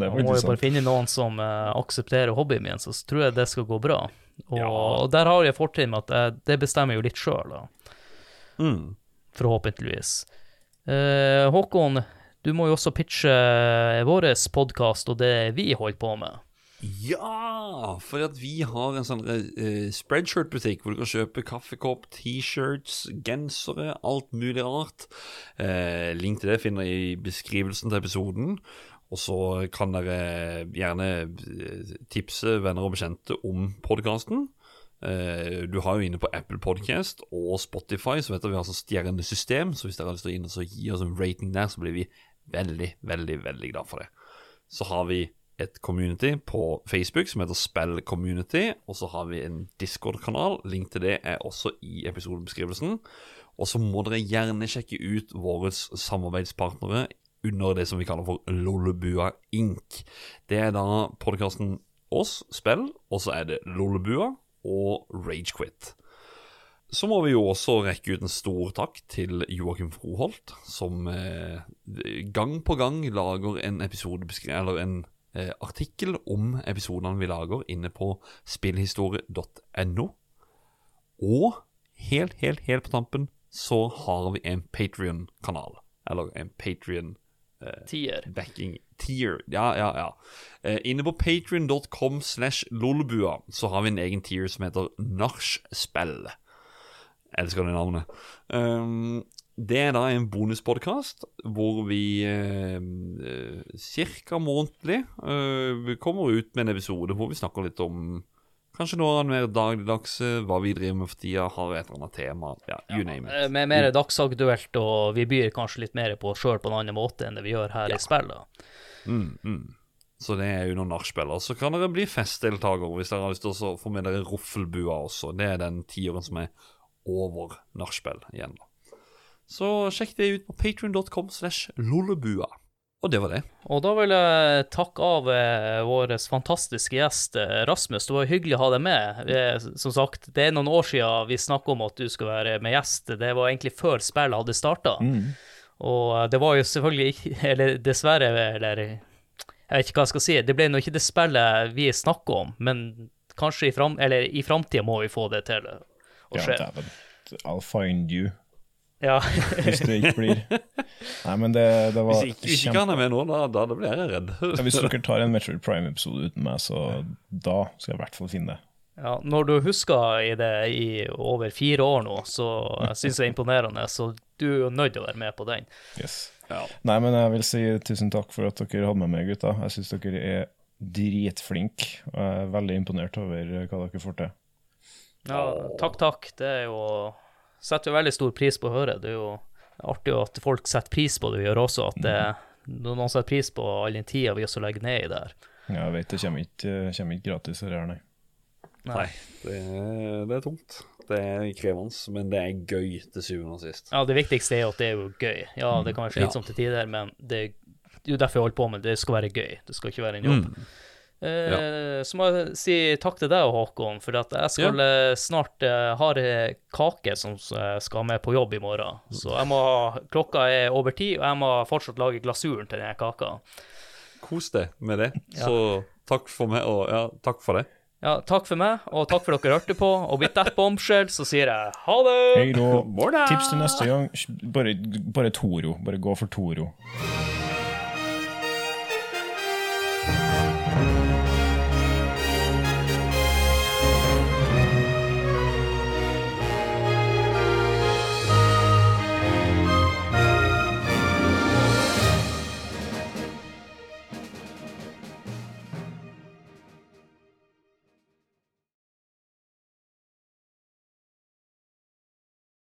Man må jo bare finne noen som uh, aksepterer hobbyen min, så tror jeg det skal gå bra. Og, Ja. der har jeg fortrinn med at jeg, det bestemmer jeg jo litt sjøl, Mm. forhåpentligvis. Eh, Håkon, du må jo også pitche vår podkast og det vi holder på med. Ja, for at vi har en sånn uh, spreadshirt-butikk hvor du kan kjøpe kaffekopp, T-shirts, gensere, alt mulig rart. Uh, link til det finner jeg i beskrivelsen til episoden. Og så kan dere gjerne eh, tipse venner og bekjente om podkasten. Eh, du har jo inne på Apple Podcast og Spotify, så vet dere vi har sånn stjernesystem. Så hvis dere har lyst til å inn og gi oss en rating der, så blir vi veldig, veldig, veldig glad for det. Så har vi et community på Facebook som heter Spill Community, og så har vi en Discord-kanal. Link til det er også i episodebeskrivelsen. Og så må dere gjerne sjekke ut våre samarbeidspartnere under det som vi kaller for Lollebua Inc. Det er da podkasten oss, Spill, og så er det Lollebua og Ragequit. Så må vi jo også rekke ut en stor takk til Joakim Froholt, som eh, gang på gang lager en eller en eh, artikkel om episodene vi lager inne på spillhistorie.no. Og helt, helt, helt på tampen så har vi en Patrion-kanal. Eller en Patrion Tier. backing tier. Ja, ja, ja. Eh, inne på patrion.com slash lolbua så har vi en egen tier som heter Nachspiel. Elsker det navnet. Um, det er da en bonuspodkast hvor vi eh, eh, cirka månedlig eh, kommer ut med en episode hvor vi snakker litt om Kanskje noe mer dagligdags, eh, hva vi driver med for tida, har et eller annet tema. Ja, you name Eh, it. Med mer dagsaktuelt, og vi byr kanskje litt mer på oss sjøl på en annen måte enn det vi gjør her i spillet. Mm, mm. Så det er jo noen nachspiel. Så kan dere bli festdeltakere hvis dere har lyst til å få med dere roffelbua også. Det er den tiåren som er over nachspiel igjen. da. Så sjekk det ut på patrion.com slash lollebua. Og det var det. Og da vil jeg takke av eh, vår fantastiske gjest eh, Rasmus. Det var hyggelig å ha deg med. Som sagt, det er noen år siden vi snakka om at du skulle være med gjest. Det var egentlig før spillet hadde starta. Og eh, det var jo selvfølgelig ikke Eller dessverre, eller Jeg vet ikke hva jeg skal si. Det ble nå ikke det spillet vi snakker om, men kanskje i, fram, i framtida må vi få det til å skje. Ja, I'll find you, Ja. hvis det ikke blir Nei, men det, det var Hvis ikke, hvis ikke han er med nå, da, da blir jeg redd. Ja, Hvis dere tar en Metroid Prime-episode uten meg, så da skal jeg i hvert fall finne det. Ja, når du husker i det i over fire år nå, så syns jeg det er imponerende. Så du er jo nødt til å være med på den. Yes. Ja. Nei, men jeg vil si tusen takk for at dere hadde med meg, gutta. Jeg syns dere er dritflinke. Og jeg er veldig imponert over hva dere får til. Ja, takk, takk. Det er jo Setter jo veldig stor pris på å høre. Det er jo artig at folk setter pris på det vi gjør også. At det, noen setter pris på all den tida vi også legger ned i det her. Ja, Jeg vet det kommer ikke, kommer ikke gratis her, nei. Nei, det det er tungt. Det er krevende, men det er gøy til syvende og sist. Ja, det viktigste er jo at det er jo gøy. Ja, det kan være slitsomt til tider, men det, det er jo derfor jeg holder på med det. Det skal være gøy. Det skal ikke være en jobb. Mm. Eh, Så må jeg si takk til deg, Håkon, for at jeg skal ja. snart eh, ha eh, kake som skal med på jobb i morgen. Så jeg må klokka er over ti, og jeg må fortsatt lage glasuren til den kaka. Kos deg med det. Ja. Så takk for meg, og ja, takk for det. Ja, takk for meg, og takk for dere hørte på. Og with that bombshell så sier jeg ha det! Hei da. Tips til neste gang. Bare, bare Toro. Bare gå for Toro.